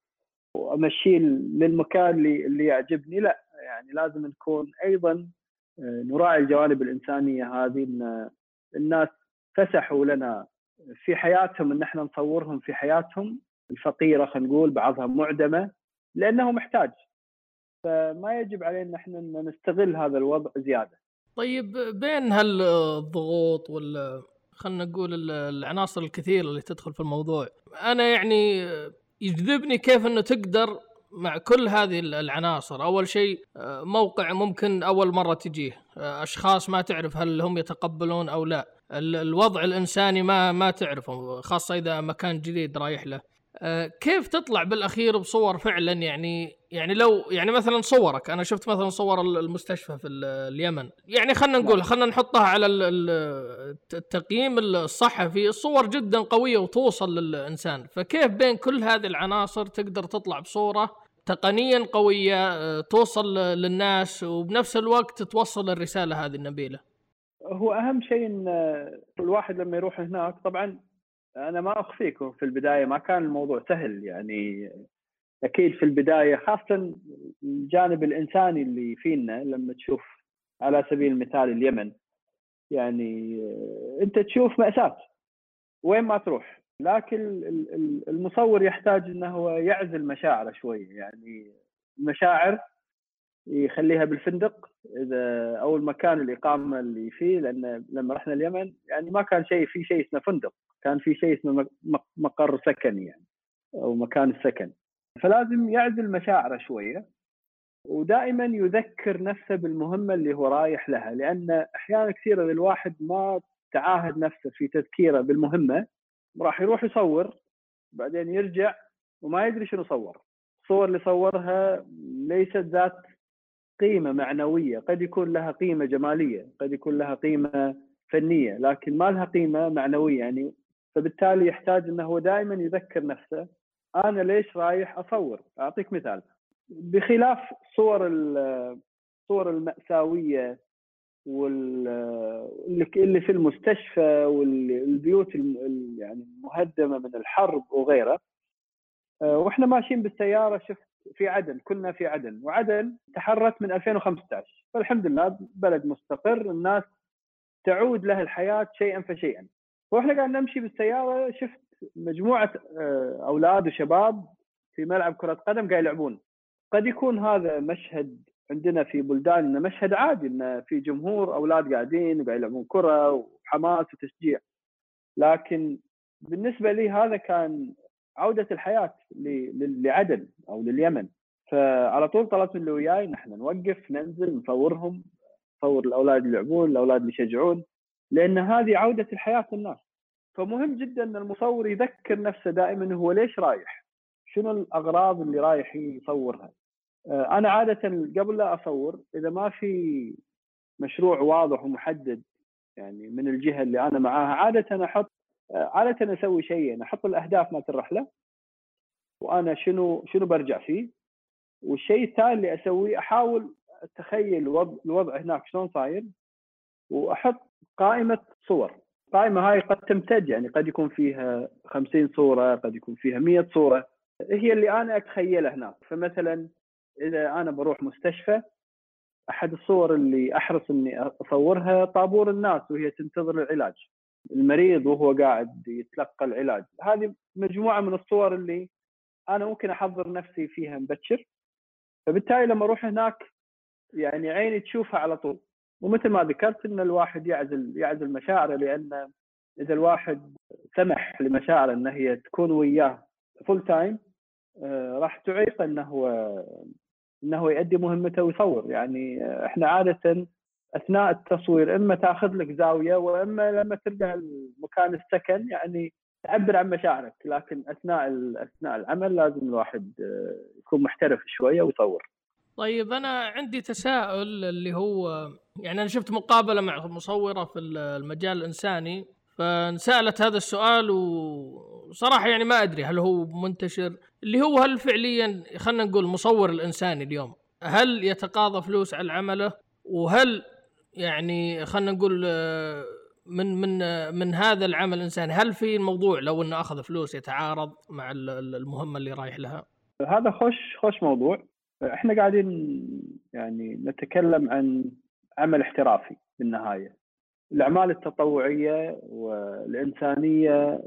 وأمشيه للمكان اللي اللي يعجبني. لا يعني لازم نكون أيضا آه، نراعي الجوانب الإنسانية هذه إن الناس فسحوا لنا في حياتهم إن إحنا نصورهم في حياتهم الفقيرة خلينا نقول بعضها معدمة لأنه محتاج فما يجب علينا إحنا إن نستغل هذا الوضع زيادة. طيب بين هالضغوط وال خلينا نقول العناصر الكثيرة اللي تدخل في الموضوع أنا يعني يجذبني كيف إنه تقدر مع كل هذه العناصر. أول شيء موقع ممكن أول مرة تجيه. أشخاص ما تعرف هل هم يتقبلون أو لا. الوضع الإنساني ما ما تعرفه خاصة إذا مكان جديد رايح له. آه، كيف تطلع بالأخير بصور فعلا؟ يعني يعني لو يعني مثلا صورك. أنا شفت مثلا صور المستشفى في اليمن. يعني خلينا نقول نعم. خلينا نحطها على التقييم الصحفي. الصور جدا قوية وتوصل للإنسان. فكيف بين كل هذه العناصر تقدر تطلع بصورة تقنيا قوية آه، توصل للناس وبنفس الوقت توصل الرسالة هذه النبيلة. هو أهم شيء إن الواحد لما يروح هناك طبعا أنا ما اخفيكم في البداية ما كان الموضوع سهل يعني. أكيد في البداية خاصة الجانب الإنساني اللي فينا لما تشوف على سبيل المثال اليمن يعني أنت تشوف مأساة. وين ما تروح؟ لكن المصور يحتاج إنه هو يعزل مشاعره شوي. يعني المشاعر يخليها بالفندق إذا أو المكان الإقامة اللي فيه لأن لما رحنا اليمن يعني ما كان شيء في شيء اسمه فندق. كان في شيء اسمه مقر سكني يعني أو مكان السكن. فلازم يعزل مشاعره شوية ودائما يذكر نفسه بالمهمة اللي هو رايح لها لأن أحيانا كثيره الواحد ما تعاهد نفسه في تذكيره بالمهمة راح يروح يصور بعدين يرجع وما يدري شنو صور. الصور اللي صورها ليست ذات قيمة معنوية قد يكون لها قيمة جمالية قد يكون لها قيمة فنية لكن ما لها قيمة معنوية يعني. فبالتالي يحتاج إنه هو دائما يذكر نفسه أنا ليش رايح أصور؟ أعطيك مثال. بخلاف صور الصور المأساوية واللي في المستشفى والبيوت يعني المهدمة من الحرب وغيره. آه، وإحنا ماشيين بالسيارة شفت في عدن كنا في عدن. وعدن تحرت من 2015 فالحمد لله بلد مستقر الناس تعود له الحياة شيئا فشيئا. وإحنا قاعد نمشي بالسيارة شفت مجموعة آه، أولاد وشباب في ملعب كرة قدم قاعد يلعبون. قد يكون هذا مشهد عندنا في بلداننا مشهد عادي إنه في جمهور أولاد قاعدين وقاعد يلعبون كرة وحماس وتشجيع. لكن بالنسبة لي هذا كان عودة الحياة لعدن أو لليمن. فعلى طول طلبت من اللي وياي نحن نوقف ننزل نصورهم نصور الأولاد يلعبون الأولاد اللي يشجعون لأن هذه عودة الحياة للناس. فمهم جدا إن المصور يذكر نفسه دائما هو ليش رايح؟ شنو الأغراض اللي رايح يصورها؟ أنا عادة قبل لا أصور إذا ما في مشروع واضح ومحدد يعني من الجهة اللي أنا معاها عادة أحط آه، عادة أسوي شيئين أحط الأهداف مالت الرحله وأنا شنو شنو برجع فيه. والشيء الثاني اللي أسويه أحاول أتخيل الوضع هناك شلون صاير وأحط قائمة صور. القائمه هاي قد تمتد يعني قد يكون فيها 50 صورة قد يكون فيها 100 صورة. هي اللي أنا أتخيلها هناك. فمثلا إذا أنا بروح مستشفى أحد الصور اللي أحرص إني أصورها طابور الناس وهي تنتظر العلاج. المريض وهو قاعد يتلقى العلاج. هذه مجموعة من الصور اللي أنا ممكن أحضر نفسي فيها مبكر. فبالتالي لما أروح هناك يعني عيني تشوفها على طول. ومثل ما ذكرت إن الواحد يعزل يعزل مشاعره لأن إذا الواحد سمح لمشاعره إن هي تكون وياه full time آه، راح تعيق إنه إنه يؤدي مهمته ويصور. يعني آه، إحنا عادة أثناء التصوير إما تأخذ لك زاوية وإما لما ترجع لمكان السكن يعني تعبر عن مشاعرك. لكن أثناء أثناء العمل لازم الواحد آه، يكون محترف شوية ويصور. طيب أنا عندي تساؤل اللي هو يعني أنا شفت مقابلة مع مصورة في المجال الإنساني. فانسألت هذا السؤال وصراحه يعني ما أدري هل هو منتشر. اللي هو هل فعليا خلينا نقول مصور الانساني اليوم هل يتقاضى فلوس على عمله؟ وهل يعني خلينا نقول آه، من من من هذا العمل الإنساني هل في الموضوع لو إنه أخذ فلوس يتعارض مع المهمة اللي رايح لها؟ هذا خوش خوش موضوع. إحنا قاعدين يعني نتكلم عن عمل احترافي بالنهاية. الأعمال التطوعية والإنسانية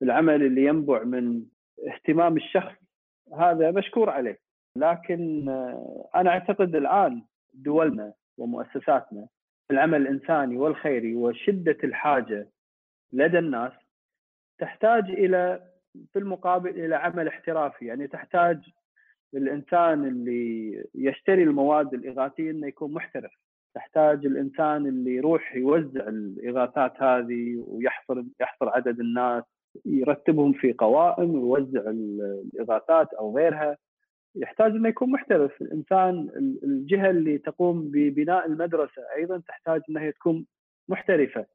والعمل اللي ينبع من اهتمام الشخص هذا مشكور عليه. لكن أنا أعتقد الآن دولنا ومؤسساتنا العمل الإنساني والخيري وشدة الحاجة لدى الناس تحتاج إلى في المقابل إلى عمل احترافي. يعني تحتاج الإنسان اللي يشتري المواد الإغاثية إنه يكون محترف. تحتاج الإنسان اللي يروح يوزع الإغاثات هذه ويحصر يحصر عدد الناس يرتبهم في قوائم ويوزع الإغاثات أو غيرها. يحتاج إنه يكون محترف. الإنسان الجهة اللي تقوم ببناء المدرسة أيضا تحتاج إنها تكون محترفة.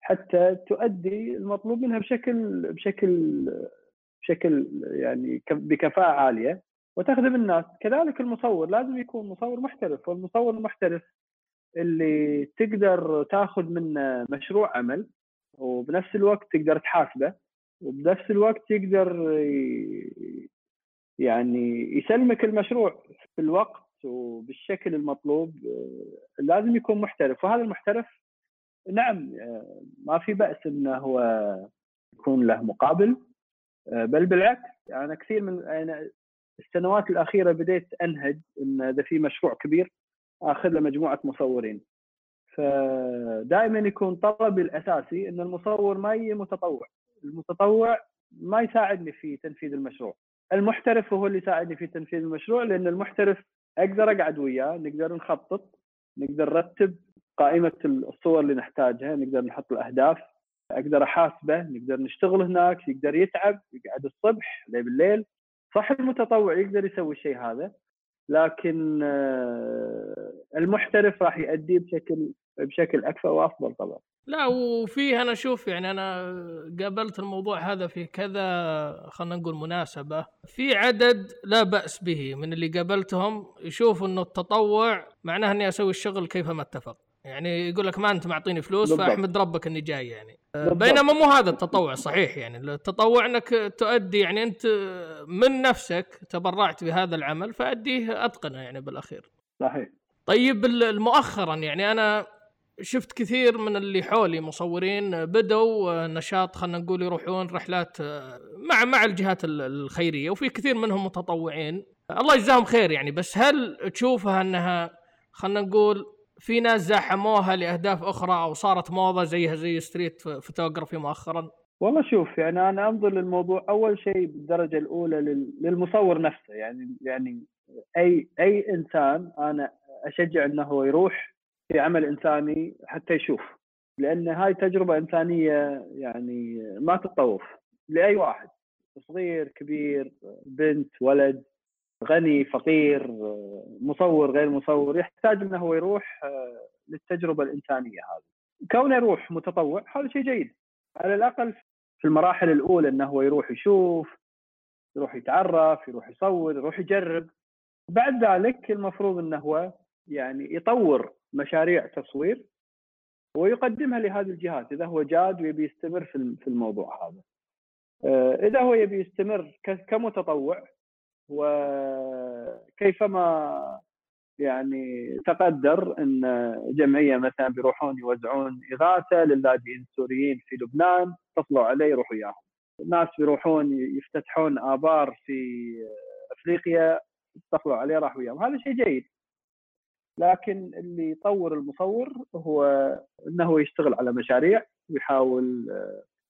حتى تؤدي المطلوب منها بشكل بشكل بشكل يعني بكفاءة عالية وتخدم الناس. كذلك المصور لازم يكون مصور محترف. والمصور المحترف اللي تقدر تاخذ منه مشروع عمل وبنفس الوقت تقدر تحاسبه وبنفس الوقت يقدر يعني يسلمك المشروع في الوقت وبالشكل المطلوب لازم يكون محترف. وهذا المحترف نعم ما في بأس إنه هو يكون له مقابل بل بالعكس أنا يعني كثير من أنا السنوات الأخيرة بديت أنهج إن إذا في مشروع كبير آخذ له مجموعة مصورين. فدائما يكون طلبي الأساسي إن المصور ما يجي متطوع. المتطوع ما يساعدني في تنفيذ المشروع. المحترف هو اللي يساعدني في تنفيذ المشروع لأن المحترف أقدر أقعد وياه نقدر نخطط نقدر نرتب قائمة الصور اللي نحتاجها نقدر نحط الأهداف أقدر أحاسبه نقدر نشتغل هناك يقدر يتعب يقعد الصبح بالليل. صح المتطوع يقدر يسوي الشيء هذا لكن آه، المحترف راح يؤديه بشكل بشكل أكثر وأفضل طبعا. لا وفيه أنا أشوف يعني أنا قابلت الموضوع هذا في كذا خلينا نقول مناسبة. في عدد لا بأس به من اللي قابلتهم يشوف إنه التطوع معناه إني أسوي الشغل كيفما اتفق. يعني يقول لك ما انت معطيني فلوس بالضبط. فاحمد ربك إني جاي يعني. بالضبط. بينما مو هذا التطوع صحيح يعني. التطوع إنك تؤدي يعني أنت من نفسك تبرعت بهذا العمل فأديه أتقنه يعني بالأخير. صحيح. طيب مؤخرا يعني أنا شفت كثير من اللي حولي مصورين بدوا نشاط خلينا نقول يروحون رحلات مع مع الجهات الخيرية وفي كثير منهم متطوعين. الله يجزاهم خير يعني بس هل تشوفها أنها خلينا نقول في ناس زاحموها لأهداف أخرى أو صارت موضة زيها زي street photography مؤخرا. والله شوف يعني أنا أنظر للموضوع أول شيء بالدرجة الأولى للمصور نفسه. يعني يعني أي أي إنسان أنا أشجع إنه هو يروح في عمل إنساني حتى يشوف لأن هاي تجربة إنسانية يعني ما تتطوف لأي واحد صغير كبير بنت ولد. غني فقير مصور غير مصور يحتاج إنه هو يروح للتجربة الإنسانية هذه. كونه يروح متطوع هذا شيء جيد. على الأقل في المراحل الأولى إنه هو يروح يشوف يروح يتعرف يروح يصور يروح يجرب. بعد ذلك المفروض إنه هو يعني يطور مشاريع تصوير ويقدمها لهذه الجهات. إذا هو جاد ويبي يستمر في الموضوع هذا. آه، إذا هو يبي يستمر كمتطوع وكيفما يعني تقدر إن جمعيه مثلا بيروحون يوزعون إغاثة للاجئين السوريين في لبنان اتصلوا عليه يروحوا وياهم. الناس بيروحون يفتتحون آبار في أفريقيا اتصلوا عليه راح وياهم هذا شيء جيد لكن اللي يطور المصور هو إنه يشتغل على مشاريع ويحاول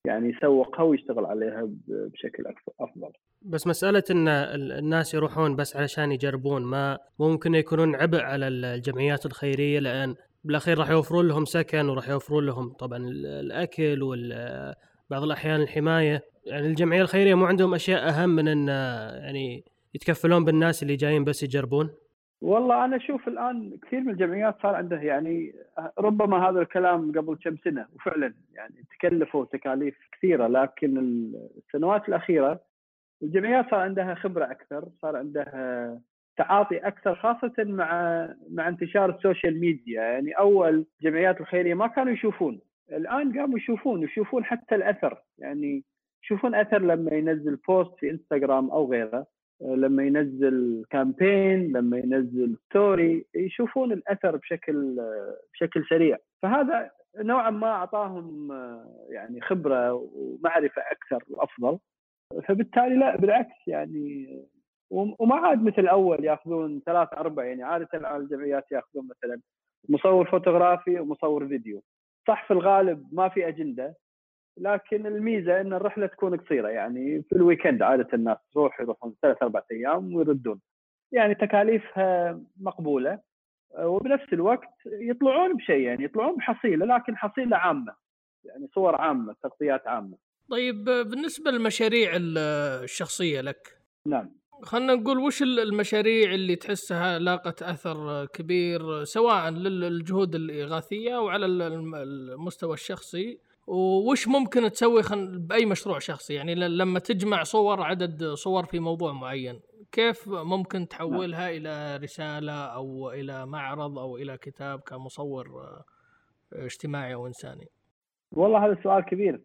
يعني يسوقها ويشتغل عليها بشكل أفضل. بس مسألة إن الناس يروحون بس علشان يجربون ما ممكن يكونون عبء على الجمعيات الخيرية لأن بالأخير راح يوفرون لهم سكن وراح يوفرون لهم طبعا الأكل وبعض الأحيان الحماية يعني الجمعية الخيرية مو عندهم أشياء أهم من إن يعني يتكفلون بالناس اللي جايين بس يجربون؟ والله أنا أشوف الآن كثير من الجمعيات صار عندها يعني ربما هذا الكلام قبل كم سنة وفعلا يعني تكلفوا تكاليف كثيرة لكن السنوات الأخيرة الجمعيات صار عندها خبرة أكثر، صار عندها تعاطي أكثر خاصة مع مع انتشار ال social media، يعني أول جمعيات الخيرية ما كانوا يشوفون، الآن قاموا يشوفون يشوفون حتى الأثر، يعني يشوفون أثر لما ينزل post في إنستغرام أو غيره. لما ينزل campaign لما ينزل story يشوفون الأثر بشكل بشكل سريع. فهذا نوعا ما أعطاهم يعني خبرة ومعرفة أكثر وأفضل. فبالتالي لا بالعكس يعني وما عاد مثل أول يأخذون ثلاث أربع يعني عادة الجمعيات يأخذون مثلا مصور فوتوغرافي ومصور فيديو. صح في الغالب ما في أجندة. لكن الميزة إن الرحلة تكون قصيرة يعني في ال weekend عادة الناس تروح يروحون ثلاث أربع أيام ويردون. يعني تكاليفها مقبولة وبنفس الوقت يطلعون بشيء يعني يطلعون بحصيلة لكن حصيلة عامة يعني صور عامة تغطيات عامة. طيب بالنسبة للمشاريع الشخصية لك نعم. خلينا نقول وش المشاريع اللي تحسها لاقت أثر كبير سواء للجهود الإغاثية أو على المستوى الشخصي؟ وش ممكن تسوي خن... بأي مشروع شخصي؟ يعني لما تجمع صور عدد صور في موضوع معين كيف ممكن تحولها نعم. إلى رسالة أو إلى معرض أو إلى كتاب كمصور آه، اجتماعي أو إنساني؟ والله هذا سؤال كبير.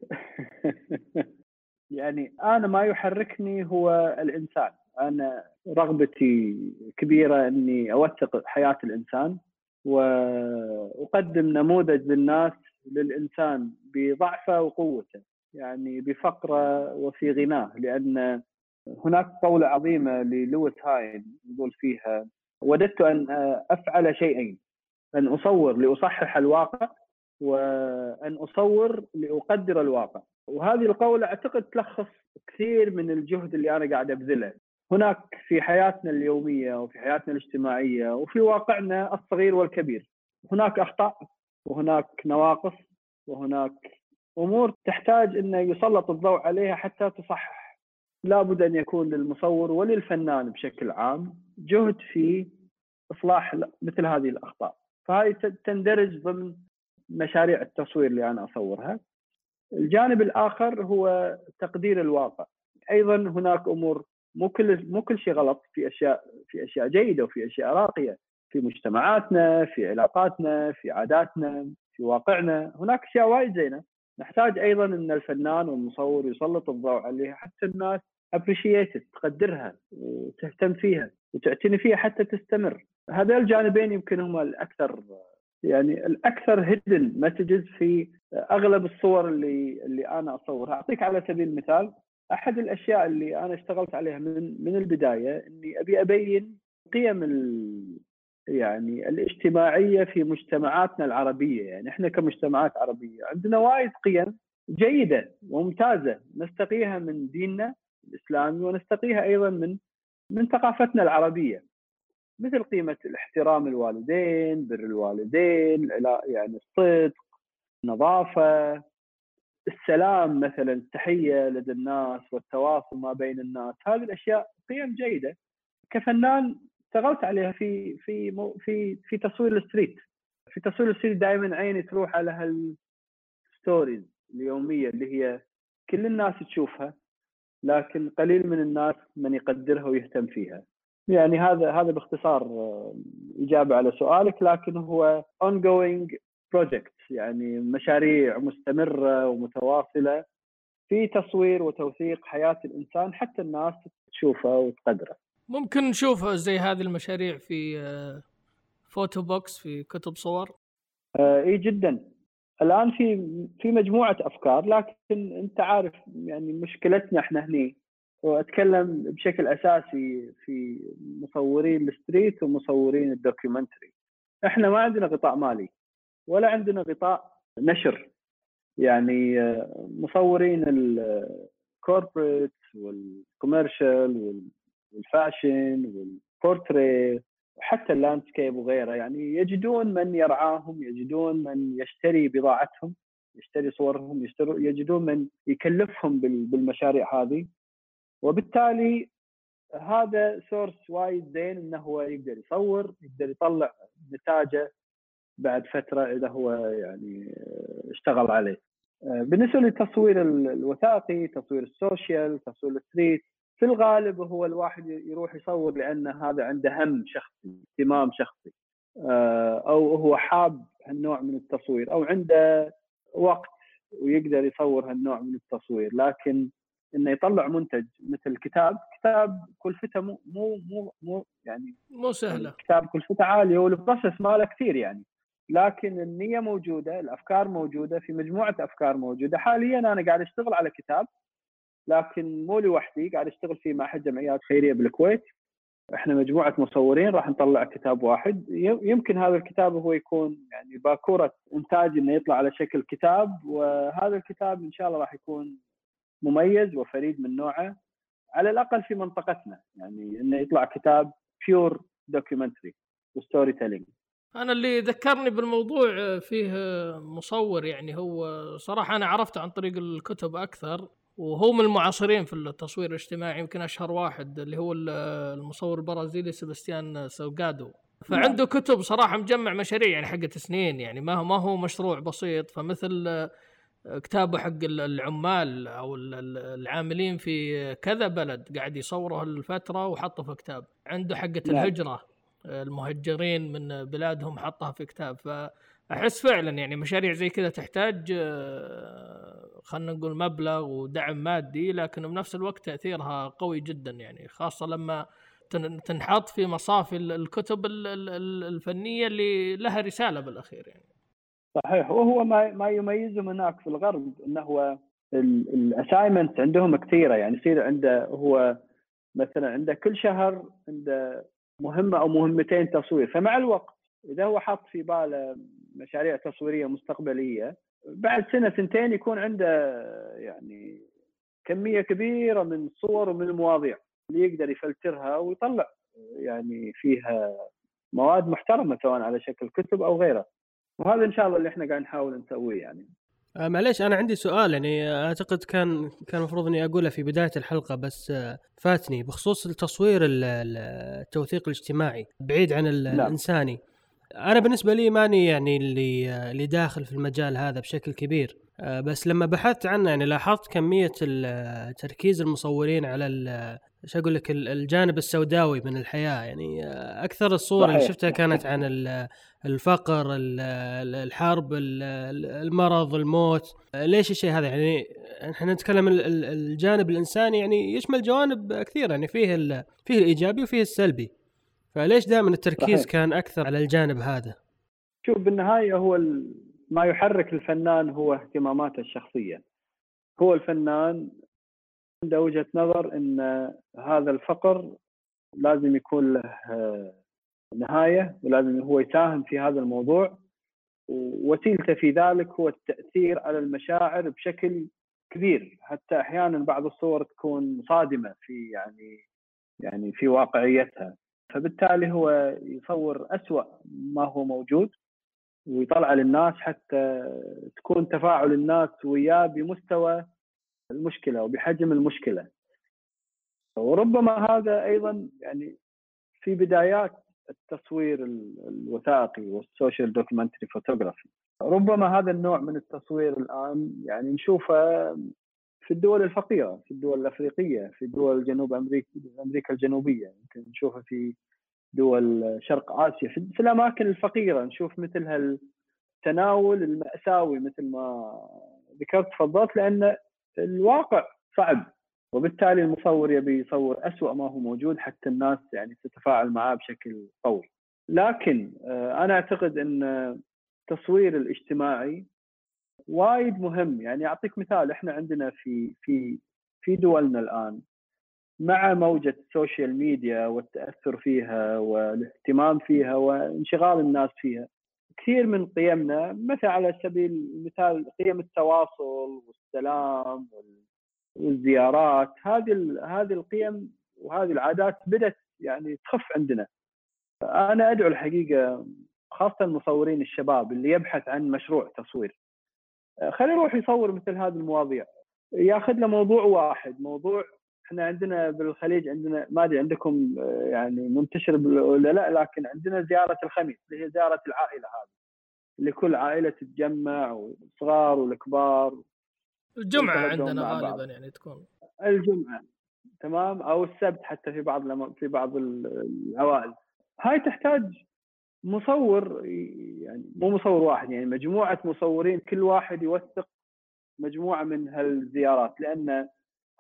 يعني أنا ما يحركني هو الإنسان. أنا رغبتي كبيرة إني أوثق حياة الإنسان واقدم نموذج للناس للإنسان بضعفه وقوته يعني بفقره وفي غناه لأن هناك قولة عظيمة للويس هاين يقول فيها وددت أن أفعل شيئين أن أصور لأصحح الواقع وأن أصور لأقدر الواقع. وهذه القولة أعتقد تلخص كثير من الجهد اللي أنا قاعد أبذله. هناك في حياتنا اليومية وفي حياتنا الاجتماعية وفي واقعنا الصغير والكبير هناك أخطاء وهناك نواقص وهناك أمور تحتاج انه يسلط الضوء عليها حتى تصحح. لابد أن يكون للمصور وللفنان بشكل عام جهد في إصلاح مثل هذه الأخطاء. فهذه تندرج ضمن مشاريع التصوير اللي أنا أصورها. الجانب الآخر هو تقدير الواقع. أيضا هناك أمور مو كل مو كل شيء غلط في اشياء في أشياء جيدة وفي أشياء راقية. في مجتمعاتنا في علاقاتنا في عاداتنا في واقعنا. هناك أشياء وايد زينة. نحتاج أيضا إن الفنان والمصور يسلط الضوء عليها حتى الناس appreciated تقدرها وتهتم فيها وتعتني فيها حتى تستمر. هذول الجانبين يمكن هم الأكثر يعني الأكثر hidden messages في أغلب الصور اللي اللي أنا أصورها. أعطيك على سبيل المثال أحد الأشياء اللي أنا اشتغلت عليها من من البداية إني أبي أبين قيم يعني الاجتماعية في مجتمعاتنا العربية يعني إحنا كمجتمعات عربية عندنا وايد قيم جيدة وممتازة نستقيها من ديننا الإسلامي ونستقيها أيضا من من ثقافتنا العربية. مثل قيمة الاحترام الوالدين، بر الوالدين، يعني الصدق، النظافه، السلام مثلا التحية لدى الناس والتواصل ما بين الناس، هذه الأشياء قيم جيدة. كفنان اشتغلت عليها في في في في تصوير ال street في تصوير ال street دائما عيني تروح على هال stories اليومية اللي هي كل الناس تشوفها لكن قليل من الناس من يقدرها ويهتم فيها يعني هذا هذا باختصار آه، إجابة على سؤالك لكن هو ongoing project يعني مشاريع مستمرة ومتواصلة في تصوير وتوثيق حياة الإنسان حتى الناس تشوفه وتقدره. ممكن نشوف زي هذه المشاريع في فوتو آه، books في كتب صور؟ آه، إي جدا. الآن في في مجموعة أفكار لكن أنت عارف يعني مشكلتنا إحنا هني. وأتكلم بشكل أساسي في مصورين ال street ومصورين ال documentary. إحنا ما عندنا غطاء مالي ولا عندنا غطاء نشر. يعني آه، مصورين ال corporate وال commercial وال fashion وال portrait وحتى ال landscape وغيره يعني يجدون من يرعاهم يجدون من يشتري بضاعتهم يشتري صورهم يجدون من يكلفهم بالمشاريع هذه وبالتالي هذا source وايد زين إنه هو يقدر يصور يقدر يطلع نتاجه بعد فترة إذا هو يعني اشتغل عليه. بالنسبة للتصوير الوثائقي، تصوير ال social، تصوير ال street، في الغالب هو الواحد يروح يصور لأن هذا عنده هم شخصي، اهتمام شخصي. أو هو حاب هالنوع من التصوير أو عنده وقت ويقدر يصور هالنوع من التصوير، لكن إنه يطلع منتج مثل كتاب كتاب كلفته مو مو مو مو يعني مو سهلة كتاب كلفته عالية والبروسس ماله كثير يعني لكن النية موجودة الأفكار موجودة في مجموعة أفكار موجودة حاليا أنا قاعد أشتغل على كتاب لكن مو لوحدي قاعد أشتغل فيه مع احد جمعيات خيرية بالكويت. إحنا مجموعة مصورين راح نطلع كتاب واحد. يمكن هذا الكتاب هو يكون يعني باكورة إنتاج إنه يطلع على شكل كتاب وهذا الكتاب إن شاء الله راح يكون مميز وفريد من نوعه على الأقل في منطقتنا. يعني إنه يطلع كتاب pure documentary و storytelling أنا اللي ذكرني بالموضوع فيه مصور يعني هو صراحة أنا عرفته عن طريق الكتب أكثر. وهو من المعاصرين في التصوير الاجتماعي يمكن أشهر واحد اللي هو المصور البرازيلي سيباستيان سوغادو. فعنده كتب صراحة مجمع مشاريع يعني حقت سنين يعني ما هو ما هو مشروع بسيط. فمثل كتابه حق العمال أو العاملين في كذا بلد قاعد يصوره الفترة وحطه في كتاب. عنده حقه نعم. الهجرة المهجرين من بلادهم حطها في كتاب. فاحس فعلا يعني مشاريع زي كذا تحتاج آه، خلينا نقول مبلغ ودعم مادي لكن بنفس الوقت تأثيرها قوي جدا يعني خاصة لما تنحط في مصافي الكتب الفنية اللي لها رسالة بالأخير يعني. صحيح. وهو ما ما يميزهم هناك في الغرب إنه هو الاسايمنت عندهم كثيرة يعني يصير عنده هو مثلا عنده كل شهر عنده مهمة أو مهمتين تصوير فمع الوقت إذا هو حاط في باله مشاريع تصويرية مستقبلية. بعد سنة سنتين يكون عنده يعني كمية كبيرة من الصور ومن المواضيع اللي يقدر يفلترها ويطلع يعني فيها مواد محترمة سواء على شكل كتب أو غيره. وهذا إن شاء الله اللي إحنا قاعد نحاول نسويه يعني. آه معليش أنا عندي سؤال يعني أعتقد كان كان المفروض إني أقوله في بداية الحلقة بس آه فاتني بخصوص التصوير التوثيق الاجتماعي بعيد عن لا. أنا بالنسبة لي ماني يعني اللي آه، اللي داخل في المجال هذا بشكل كبير. آه بس لما بحثت عنه يعني لاحظت كمية تركيز المصورين على إيش أقول لك الجانب السوداوي من الحياة. يعني آه، أكثر الصور صحيح. اللي شفتها كانت عن الفقر الحرب المرض الموت. ليش الشيء هذا؟ يعني إحنا نتكلم الجانب الإنساني يعني يشمل جوانب كثيرة. يعني فيه فيه الإيجابي وفيه السلبي. فليش دائما التركيز صحيح. كان أكثر على الجانب هذا؟ شوف بالنهاية هو ما يحرك الفنان هو اهتماماته الشخصية. هو الفنان عنده وجهة نظر إن هذا الفقر لازم يكون له نهاية ولازم هو يساهم في هذا الموضوع. ووسيلته في ذلك هو التأثير على المشاعر بشكل كبير. حتى أحيانا بعض الصور تكون صادمة في يعني يعني في واقعيتها. فبالتالي هو يصور أسوأ ما هو موجود ويطلع للناس حتى تكون تفاعل الناس وياه بمستوى المشكلة وبحجم المشكلة. وربما هذا أيضا يعني في بدايات التصوير الوثائقي وال social documentary photography. ربما هذا النوع من التصوير الآن يعني نشوفه في الدول الفقيرة في الدول الأفريقية في دول جنوب أمريكا أمريكا الجنوبية. يمكن نشوفه في دول شرق آسيا. في الأماكن الفقيرة نشوف مثل هالتناول المأساوي مثل ما ذكرت تفضلت لأن الواقع صعب. وبالتالي المصور يبي يصور أسوأ ما هو موجود حتى الناس يعني تتفاعل معاه بشكل قوي. لكن آه، أنا أعتقد إن التصوير الاجتماعي وايد مهم. يعني أعطيك مثال إحنا عندنا في في في دولنا الآن مع موجة ال social media والتأثر فيها والاهتمام فيها وانشغال الناس فيها كثير من قيمنا مثل على سبيل المثال قيم التواصل والسلام والزيارات هذه هذه القيم وهذه العادات بدأت يعني تخف عندنا. أنا أدعو الحقيقة خاصة المصورين الشباب اللي يبحث عن مشروع تصوير. خليه يروح يصور مثل هذه المواضيع. ياخذ له موضوع واحد موضوع إحنا عندنا بالخليج عندنا ما أدري عندكم يعني منتشر ولا لا لكن عندنا زيارة الخميس اللي هي زيارة العائلة هذه اللي كل عائلة تتجمع والصغار والكبار. الجمعة عندنا غالبا يعني تكون. الجمعة تمام؟ أو السبت حتى في بعض في بعض العوائل هاي تحتاج مصور يعني مو مصور واحد يعني مجموعة مصورين كل واحد يوثق مجموعة من هالزيارات لأن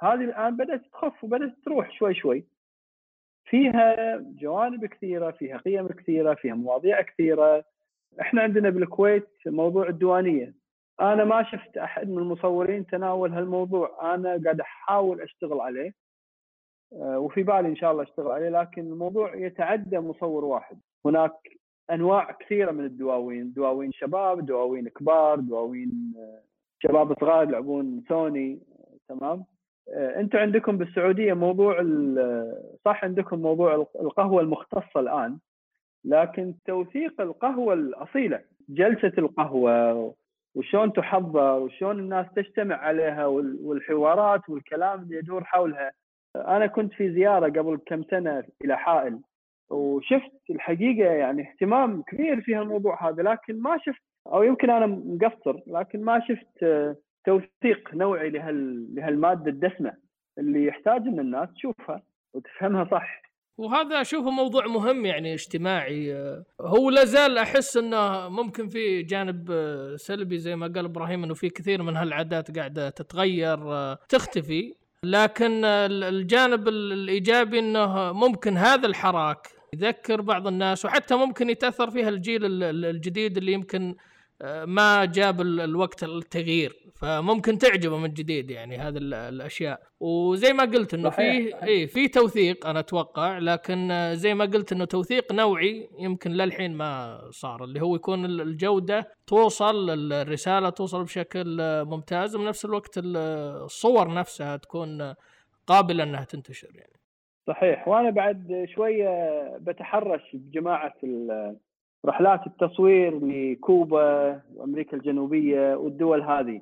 هذه الآن بدأت تخف وبدأت تروح شوي شوي. فيها جوانب كثيرة فيها قيم كثيرة فيها مواضيع كثيرة. إحنا عندنا بالكويت موضوع الديوانية. أنا ما شفت أحد من المصورين تناول هالموضوع. أنا قاعد أحاول أشتغل عليه آه، وفي بالي إن شاء الله أشتغل عليه لكن الموضوع يتعدى مصور واحد. هناك أنواع كثيرة من الدواوين. دواوين شباب دواوين كبار دواوين آه، شباب صغار يلعبون سوني تمام؟ آه، أنتم عندكم بالسعودية موضوع صح عندكم موضوع القهوة المختصة الآن لكن توثيق القهوة الأصيلة جلسة القهوة وشلون تحضر وشلون الناس تجتمع عليها والحوارات والكلام اللي يدور حولها. أنا كنت في زيارة قبل كم سنة إلى حائل. وشفت الحقيقة يعني اهتمام كبير في هالموضوع هذا لكن ما شفت أو يمكن أنا مقصر لكن ما شفت توثيق نوعي لهال لهالمادة الدسمة اللي يحتاج إن الناس تشوفها وتفهمها صح. وهذا أشوفه موضوع مهم يعني اجتماعي هو لا زال أحس إنه ممكن في جانب سلبي زي ما قال إبراهيم إنه في كثير من هالعادات قاعدة تتغير تختفي لكن الجانب الإيجابي إنه ممكن هذا الحراك يذكر بعض الناس وحتى ممكن يتأثر فيها الجيل الجديد اللي يمكن ما جاب الوقت التغيير. فممكن تعجبه من جديد يعني هذه الأشياء. وزي ما قلت إنه في اي في توثيق أنا أتوقع لكن زي ما قلت إنه توثيق نوعي يمكن للحين ما صار اللي هو يكون الجودة توصل الرسالة توصل بشكل ممتاز وبنفس الوقت الصور نفسها تكون قابلة إنها تنتشر يعني. صحيح. وأنا بعد شوية بتحرش بجماعة رحلات التصوير لكوبا وأمريكا الجنوبية والدول هذه.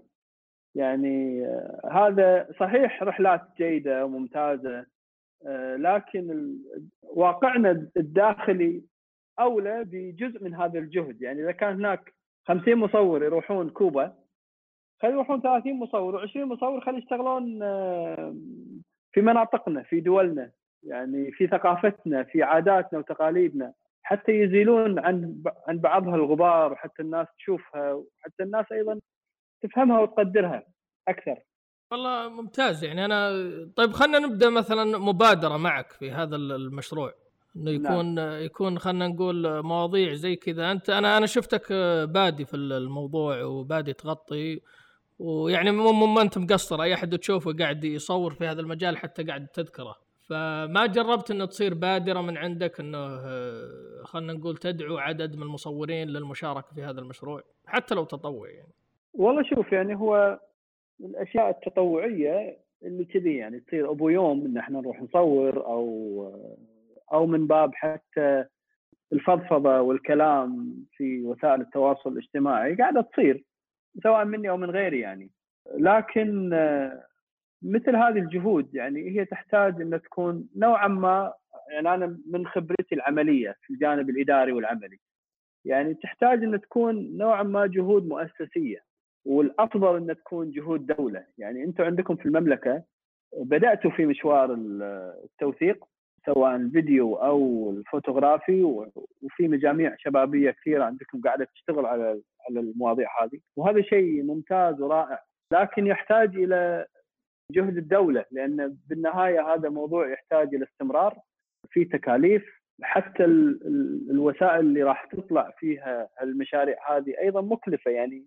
يعني آه، هذا صحيح رحلات جيدة وممتازة آه، لكن واقعنا الداخلي أولى بجزء من هذا الجهد. يعني إذا كان هناك 50 مصور يروحون كوبا خلي يروحون 30 مصور و20 مصور خلي يشتغلون آه، في مناطقنا في دولنا. يعني في ثقافتنا في عاداتنا وتقاليدنا حتى يزيلون عن عن بعضها الغبار وحتى الناس تشوفها وحتى الناس أيضا تفهمها وتقدرها أكثر. والله ممتاز يعني أنا طيب خلينا نبدأ مثلا مبادرة معك في هذا المشروع إنه. يكون نعم. يكون خلينا نقول مواضيع زي كذا أنت أنا أنا شفتك بادي في الموضوع وبادي تغطي ويعني مو ما أنت مقصر أي أحد تشوفه قاعد يصور في هذا المجال حتى قاعد تذكره فما جربت إنه تصير بادرة من عندك إنه خلينا نقول تدعو عدد من المصورين للمشاركة في هذا المشروع حتى لو تطوعي يعني. والله شوف يعني هو الأشياء التطوعية اللي كذي يعني تصير أبو يوم إن إحنا نروح نصور أو أو من باب حتى الفضفضة والكلام في وسائل التواصل الاجتماعي قاعدة تصير سواء مني أو من غيري يعني لكن مثل هذه الجهود يعني هي تحتاج ان تكون نوعا ما يعني أنا من خبرتي العملية في الجانب الإداري والعملي يعني تحتاج ان تكون نوعا ما جهود مؤسسية والأفضل ان تكون جهود دولة يعني أنتم عندكم في المملكة بدأتوا في مشوار التوثيق سواء الفيديو أو الفوتوغرافي وفي مجاميع شبابية كثيرة عندكم قاعدة تشتغل على على المواضيع هذه وهذا شيء ممتاز ورائع لكن يحتاج إلى جهد الدولة لأن بالنهاية هذا موضوع يحتاج إلى استمرار في تكاليف حتى الوسائل اللي راح تطلع فيها المشاريع هذه أيضا مكلفة يعني.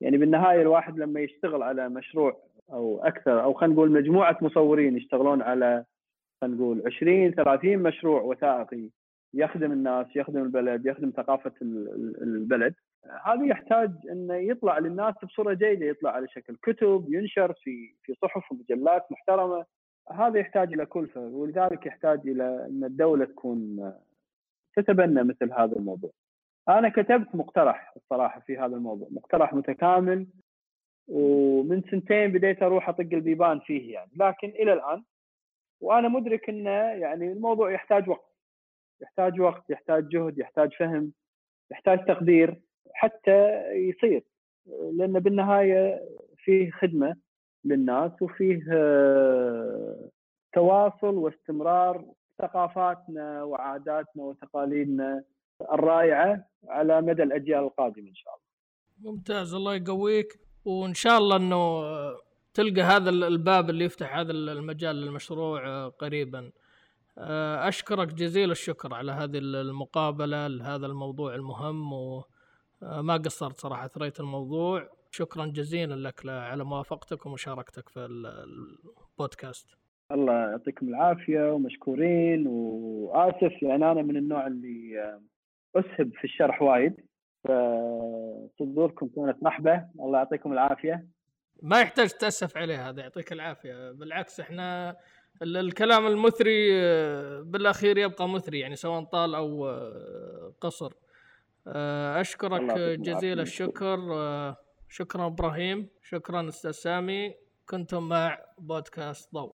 يعني بالنهاية الواحد لما يشتغل على مشروع أو أكثر أو خلينا نقول مجموعة مصورين يشتغلون على خلينا نقول 20 30 مشروع وثائقي يخدم الناس يخدم البلد يخدم ثقافة البلد هذا يحتاج إنه يطلع للناس بصورة جيدة يطلع على شكل كتب ينشر في في صحف ومجلات محترمة هذا يحتاج إلى كلفه ولذلك يحتاج إلى إن الدولة تكون تتبنى مثل هذا الموضوع. أنا كتبت مقترح الصراحة في هذا الموضوع، مقترح متكامل ومن سنتين بديت أروح أطق البيبان فيه يعني، لكن إلى الآن وأنا مدرك إنه يعني الموضوع يحتاج وقت. يحتاج وقت، يحتاج جهد، يحتاج فهم، يحتاج تقدير حتى يصير لأن بالنهاية فيه خدمة للناس وفيه آه، تواصل واستمرار ثقافاتنا وعاداتنا وتقاليدنا الرائعة على مدى الأجيال القادمة إن شاء الله. ممتاز الله يقويك وإن شاء الله إنه تلقى هذا الباب اللي يفتح هذا المجال للمشروع آه، قريبا. آه، أشكرك جزيل الشكر على هذه المقابلة لهذا الموضوع المهم وما قصرت صراحة ثريت الموضوع. شكرا جزيلا لك على موافقتك ومشاركتك في البودكاست. الله يعطيكم العافية ومشكورين وآسف يعني أنا من النوع اللي أسهب في الشرح وايد. فصدوركم كانت محبه الله يعطيكم العافية. ما يحتاج تأسف عليه هذا يعطيك العافية. بالعكس إحنا الكلام المثري بالأخير يبقى مثري يعني سواء طال أو قصر. أشكرك جزيل الشكر. شكرا إبراهيم شكرا أستاذ سامي. كنتم مع بودكاست ضوء.